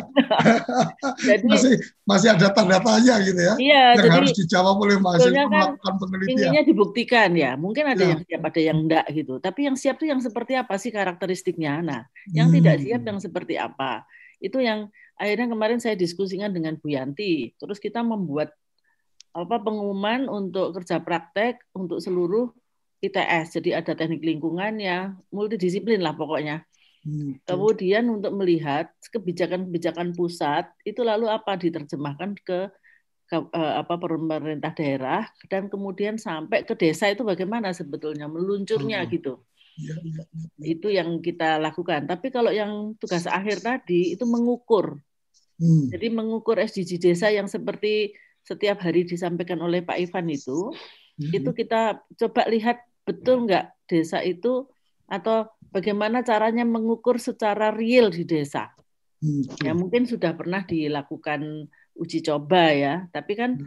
jadi, masih masih ada tanda tanya gitu ya. Iya, yang jadi, harus dijawab oleh mahasiswa kan melakukan penelitian. Inginnya dibuktikan ya. Mungkin ada ya. yang siap, ada yang enggak gitu. Tapi yang siap itu yang seperti apa sih karakteristiknya? Nah, yang hmm. tidak siap yang seperti apa? Itu yang akhirnya kemarin saya diskusikan dengan Bu Yanti. Terus kita membuat apa pengumuman untuk kerja praktek untuk seluruh ITS, jadi ada teknik lingkungan ya, multidisiplin lah pokoknya. Hmm. Kemudian untuk melihat kebijakan-kebijakan pusat itu lalu apa diterjemahkan ke, ke uh, apa pemerintah daerah dan kemudian sampai ke desa itu bagaimana sebetulnya meluncurnya hmm. gitu. Ya, ya, ya. Itu yang kita lakukan. Tapi kalau yang tugas akhir tadi itu mengukur. Hmm. Jadi mengukur SDG desa yang seperti setiap hari disampaikan oleh Pak Ivan itu hmm. itu kita coba lihat betul nggak desa itu atau bagaimana caranya mengukur secara real di desa. Hmm. Ya mungkin sudah pernah dilakukan uji coba ya, tapi kan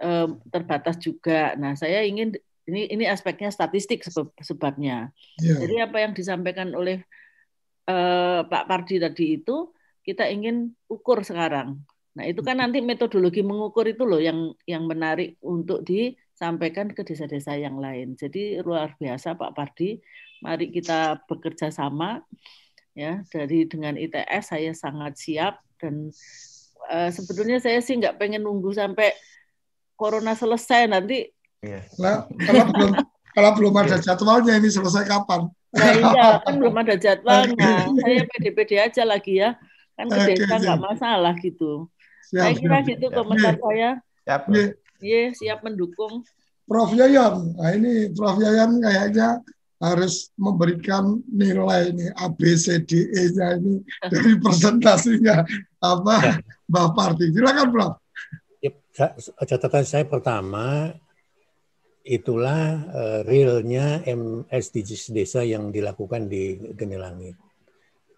eh, terbatas juga. Nah, saya ingin ini ini aspeknya statistik sebab, sebabnya. Yeah. Jadi apa yang disampaikan oleh eh, Pak Pardi tadi itu kita ingin ukur sekarang. Nah, itu kan nanti metodologi mengukur itu loh yang yang menarik untuk disampaikan ke desa-desa yang lain. Jadi luar biasa Pak Pardi. Mari kita bekerja sama ya dari dengan ITS saya sangat siap dan uh, sebetulnya saya sih nggak pengen nunggu sampai corona selesai nanti. Nah, kalau belum Kalau belum ada jadwalnya ini selesai kapan? Nah iya, kan belum ada jadwalnya. Saya pede-pede aja lagi ya. Kan ke desa nggak masalah gitu. Siap, saya kira siap, gitu siap. komentar saya. Siap. Iya, siap mendukung. Prof Yayan, nah ini Prof Yayan kayaknya harus memberikan nilai ini A B C D E-nya ini dari presentasinya apa ya. Mbak Parti. Silakan Prof. Catatan saya pertama itulah uh, realnya MSDGs desa yang dilakukan di Genelangit.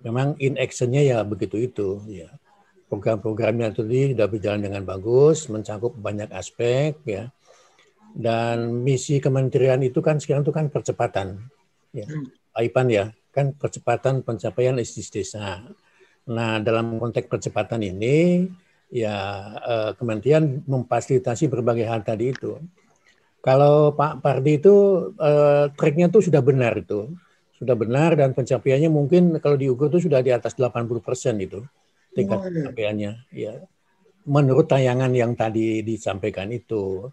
Memang in actionnya ya begitu itu ya. Program-programnya tadi sudah berjalan dengan bagus, mencakup banyak aspek ya. Dan misi kementerian itu kan sekarang itu kan percepatan ya. Aipan ya, kan percepatan pencapaian SDGs desa. Nah, dalam konteks percepatan ini ya eh, kementerian memfasilitasi berbagai hal tadi itu. Kalau Pak Pardi itu eh, tracknya tuh sudah benar itu, sudah benar dan pencapaiannya mungkin kalau diukur itu sudah di atas 80 persen itu tingkat oh, pencapaiannya. Ya, menurut tayangan yang tadi disampaikan itu.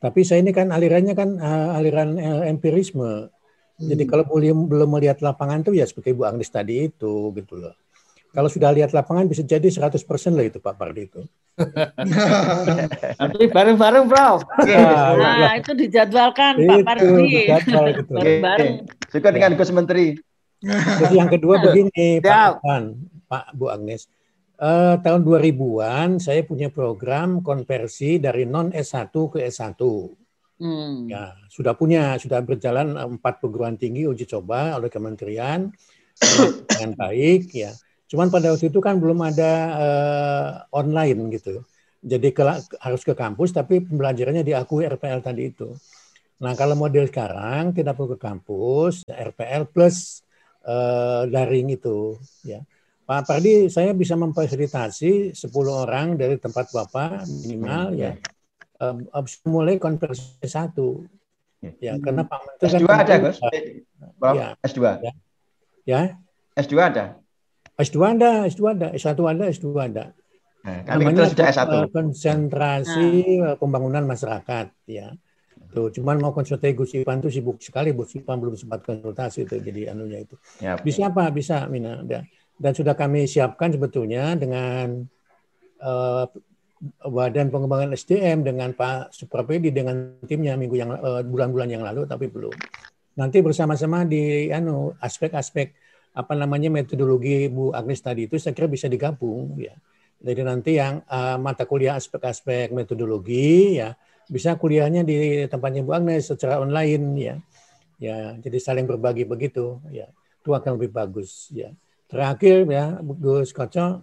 Tapi saya ini kan alirannya kan uh, aliran uh, empirisme. Jadi hmm. kalau belum belum melihat lapangan tuh ya seperti Bu Agnes tadi itu gitu loh. Kalau sudah lihat lapangan bisa jadi 100% lah itu Pak Pardi itu. Nanti bareng-bareng, Bro. Nah, nah, itu dijadwalkan itu, Pak Pardi. Dijadwal gitu. bareng Suka dengan Gus Menteri. Jadi yang kedua begini, Pak Pan, Pak Bu Agnes. Uh, tahun 2000-an saya punya program konversi dari non S1 ke S1. Hmm. Ya, sudah punya, sudah berjalan empat perguruan tinggi uji coba oleh kementerian dengan baik ya. Cuman pada waktu itu kan belum ada uh, online gitu. Jadi ke, harus ke kampus tapi pembelajarannya diakui RPL tadi itu. Nah, kalau model sekarang tidak perlu ke kampus, RPL plus uh, daring itu ya. Pak Pardi, saya bisa memfasilitasi 10 orang dari tempat Bapak minimal ya um, mulai konversi satu. Ya, hmm. karena Pak Menteri S2 kan ada, Gus? Ya. S2. Ya. ya. S2 ada. S2 ada, S2 ada, S1 ada, S2 ada. Nah, Namanya sudah S1. Eh, konsentrasi nah. pembangunan masyarakat ya. Tuh, cuman mau konsultasi Gus Ipan tuh sibuk sekali, Gus Ipan belum sempat konsultasi itu jadi anunya itu. Ya, bisa apa? Bisa, Mina. Udah dan sudah kami siapkan sebetulnya dengan uh, Badan Pengembangan SDM dengan Pak Suprapedi dengan timnya minggu yang uh, bulan-bulan yang lalu tapi belum. Nanti bersama-sama di anu aspek-aspek apa namanya metodologi Bu Agnes tadi itu saya kira bisa digabung ya. Jadi nanti yang uh, mata kuliah aspek-aspek metodologi ya bisa kuliahnya di tempatnya Bu Agnes secara online ya. Ya, jadi saling berbagi begitu ya. Itu akan lebih bagus ya. Terakhir ya, Gus Koco,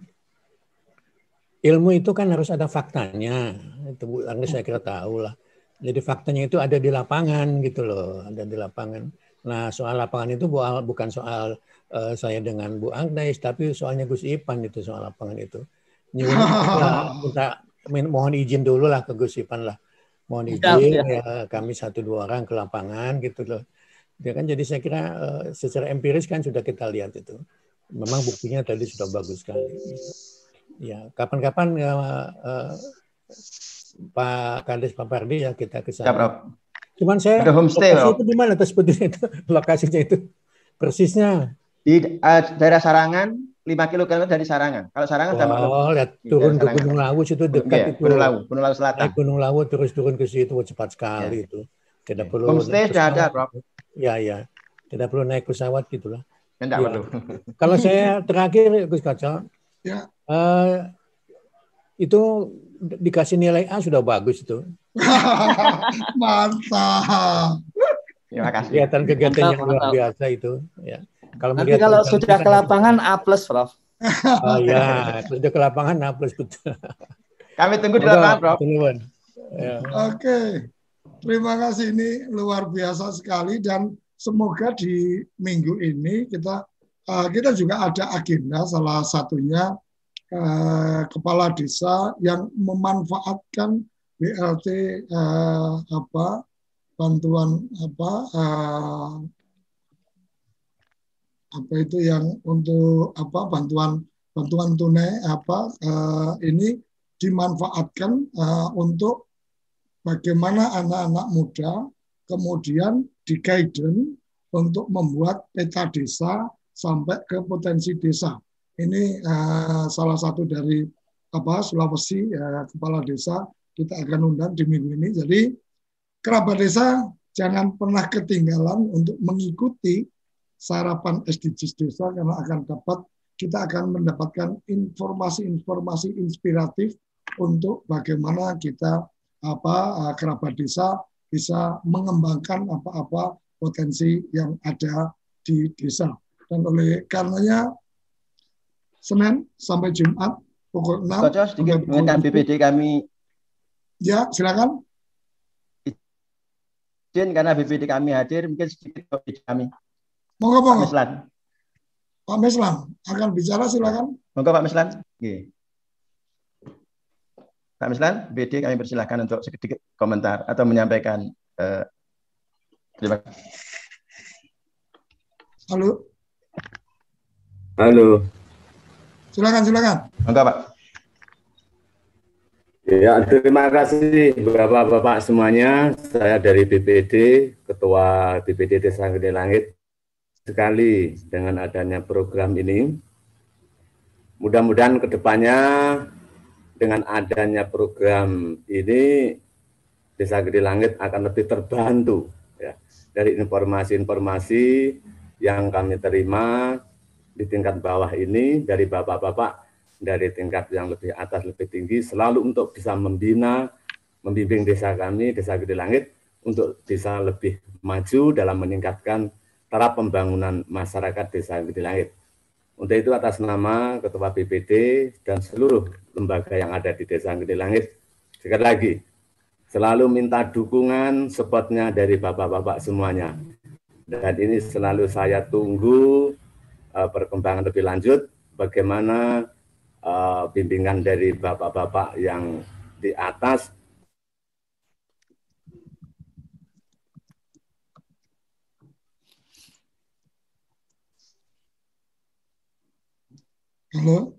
ilmu itu kan harus ada faktanya. Itu Bu Angga saya kira tahu lah. Jadi faktanya itu ada di lapangan gitu loh, ada di lapangan. Nah soal lapangan itu bukan soal uh, saya dengan Bu Agnes, tapi soalnya Gus Ipan itu soal lapangan itu. Minta, mohon izin dulu lah ke Gus Ipan lah. Mohon izin ya, ya kami satu dua orang ke lapangan gitu loh. Ya kan jadi saya kira uh, secara empiris kan sudah kita lihat itu memang buktinya tadi sudah bagus sekali. Ya, kapan-kapan ya, uh, Pak Kades Pak Pardi ya kita ke sana. Ya, Cuman saya Ada homestay, lokasi itu di mana tuh sebetulnya itu lokasinya itu persisnya di uh, daerah Sarangan 5 kilo dari Sarangan. Kalau Sarangan oh, sama Oh, lihat turun ke Gunung Lawu itu dekat iya, itu. Gunung Lawu, Gunung Lawu Selatan. Naik Gunung Lawu terus turun ke situ cepat sekali ya. itu. Tidak ya. perlu homestay sudah ada, Rob. Ya, ya. Tidak perlu naik pesawat gitulah. Enggak ya. perlu. Kalau saya terakhir Gus Kaca, ya. uh, itu dikasih nilai A sudah bagus itu. Mantap. Terima kasih. Kegiatan-kegiatan yang luar biasa itu. Ya. Kalau Nanti kalau sudah ke lapangan A plus, Prof. Oh ya, sudah ke lapangan A plus betul. Kami tunggu di lapangan, Prof. Ya. Oke, terima kasih ini luar biasa sekali dan semoga di minggu ini kita uh, kita juga ada agenda salah satunya uh, kepala desa yang memanfaatkan BLT uh, eh, apa bantuan apa uh, apa itu yang untuk apa bantuan bantuan tunai apa uh, ini dimanfaatkan uh, untuk bagaimana anak-anak muda kemudian di guidance untuk membuat peta desa sampai ke potensi desa. Ini uh, salah satu dari apa Sulawesi ya, kepala desa kita akan undang di minggu ini. Jadi kerabat desa jangan pernah ketinggalan untuk mengikuti sarapan SDGs desa karena akan dapat kita akan mendapatkan informasi-informasi inspiratif untuk bagaimana kita apa uh, kerabat desa bisa mengembangkan apa-apa potensi yang ada di desa. Dan oleh karenanya Senin sampai Jumat pukul 6 Kocok sedikit mengenai BPD kami. Ya, silakan. Izin karena BPD kami hadir, mungkin sedikit BPD kami. Monggo, monggo. Pak Meslan. Pak Meslan akan bicara, silakan. Monggo Pak Meslan. Oke. Pak Meslan, BD kami persilahkan untuk sedikit komentar atau menyampaikan uh, terima kasih. Halo. Halo. Silakan, silakan. Monggo Pak. Ya, terima kasih Bapak-Bapak semuanya. Saya dari BPD, Ketua BPD Desa Gede Langit. Sekali dengan adanya program ini. Mudah-mudahan ke depannya dengan adanya program ini Desa Gede Langit akan lebih terbantu ya dari informasi-informasi yang kami terima di tingkat bawah ini dari bapak-bapak dari tingkat yang lebih atas lebih tinggi selalu untuk bisa membina membimbing desa kami Desa Gede Langit untuk bisa lebih maju dalam meningkatkan taraf pembangunan masyarakat Desa Gede Langit. Untuk itu atas nama Ketua BPD dan seluruh lembaga yang ada di Desa Gede Langit, sekali lagi selalu minta dukungan supportnya dari bapak-bapak semuanya. Dan ini selalu saya tunggu uh, perkembangan lebih lanjut, bagaimana uh, bimbingan dari bapak-bapak yang di atas Halo.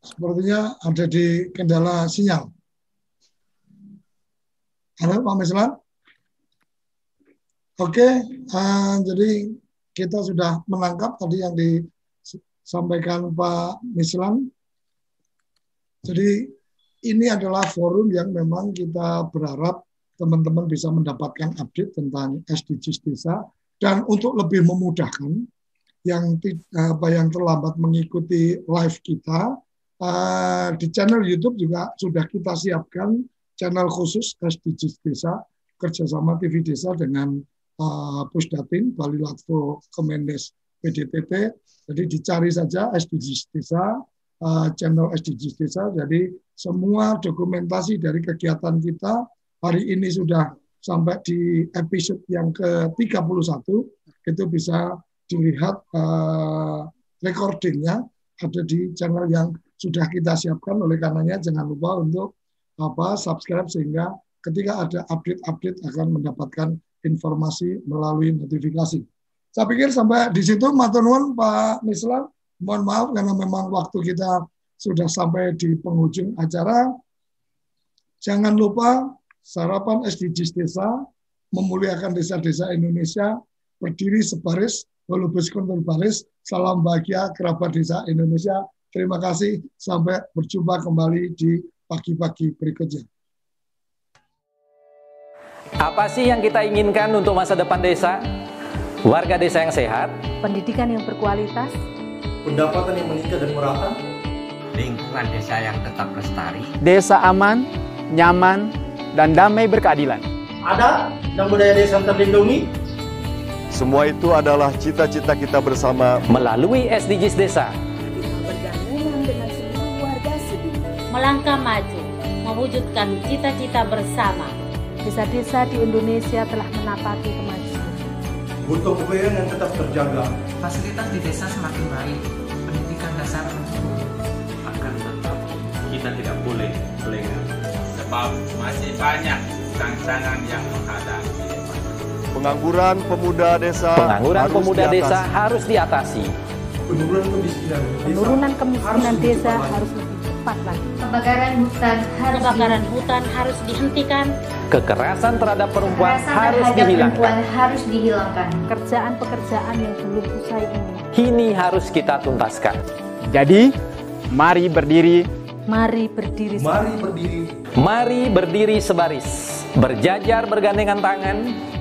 Sepertinya ada di kendala sinyal. Halo Pak Meslan. Oke, uh, jadi kita sudah menangkap tadi yang disampaikan Pak Mislan. Jadi ini adalah forum yang memang kita berharap teman-teman bisa mendapatkan update tentang SDGs desa dan untuk lebih memudahkan yang apa yang terlambat mengikuti live kita uh, di channel YouTube juga sudah kita siapkan channel khusus SDGs Desa kerjasama TV Desa dengan uh, Pusdatin Bali Latvo Kemendes PDTT. Jadi dicari saja SDGs Desa uh, channel SDGs Desa. Jadi semua dokumentasi dari kegiatan kita hari ini sudah sampai di episode yang ke-31 itu bisa dilihat uh, recordingnya ada di channel yang sudah kita siapkan oleh karenanya jangan lupa untuk apa subscribe sehingga ketika ada update-update akan mendapatkan informasi melalui notifikasi. Saya pikir sampai di situ matur Pak Mislan. Mohon maaf karena memang waktu kita sudah sampai di penghujung acara. Jangan lupa sarapan SDGs desa memuliakan desa-desa Indonesia berdiri sebaris Holubus Kuntur Baris, salam bahagia kerabat desa Indonesia. Terima kasih, sampai berjumpa kembali di pagi-pagi berikutnya. Apa sih yang kita inginkan untuk masa depan desa? Warga desa yang sehat, pendidikan yang berkualitas, pendapatan yang meningkat dan merata, lingkungan desa yang tetap lestari, desa aman, nyaman, dan damai berkeadilan. Ada dan budaya desa terlindungi, semua itu adalah cita-cita kita bersama melalui SDGs Desa. dengan seluruh warga Melangkah maju, mewujudkan cita-cita bersama. Desa-desa di Indonesia telah menapaki kemajuan. Butuh kebayaan yang tetap terjaga. Fasilitas di desa semakin baik, pendidikan dasar akan tetap kita tidak boleh lengah. Sebab masih banyak tantangan yang menghadapi. Pengangguran pemuda desa Pengangguran harus pemuda diatasi. desa harus diatasi. Penurunan kemiskinan desa, Penurunan kemiskinan desa harus lebih tempat lagi. Kebakaran hutan harus kebakaran hutan harus dihentikan. Kekerasan terhadap perempuan Kekerasan harus terhadap dihilangkan. perempuan harus dihilangkan. Pekerjaan-pekerjaan yang belum usai ini. Kini harus kita tuntaskan. Jadi, mari berdiri. Mari berdiri. Mari berdiri. Mari berdiri sebaris. Berjajar bergandengan tangan.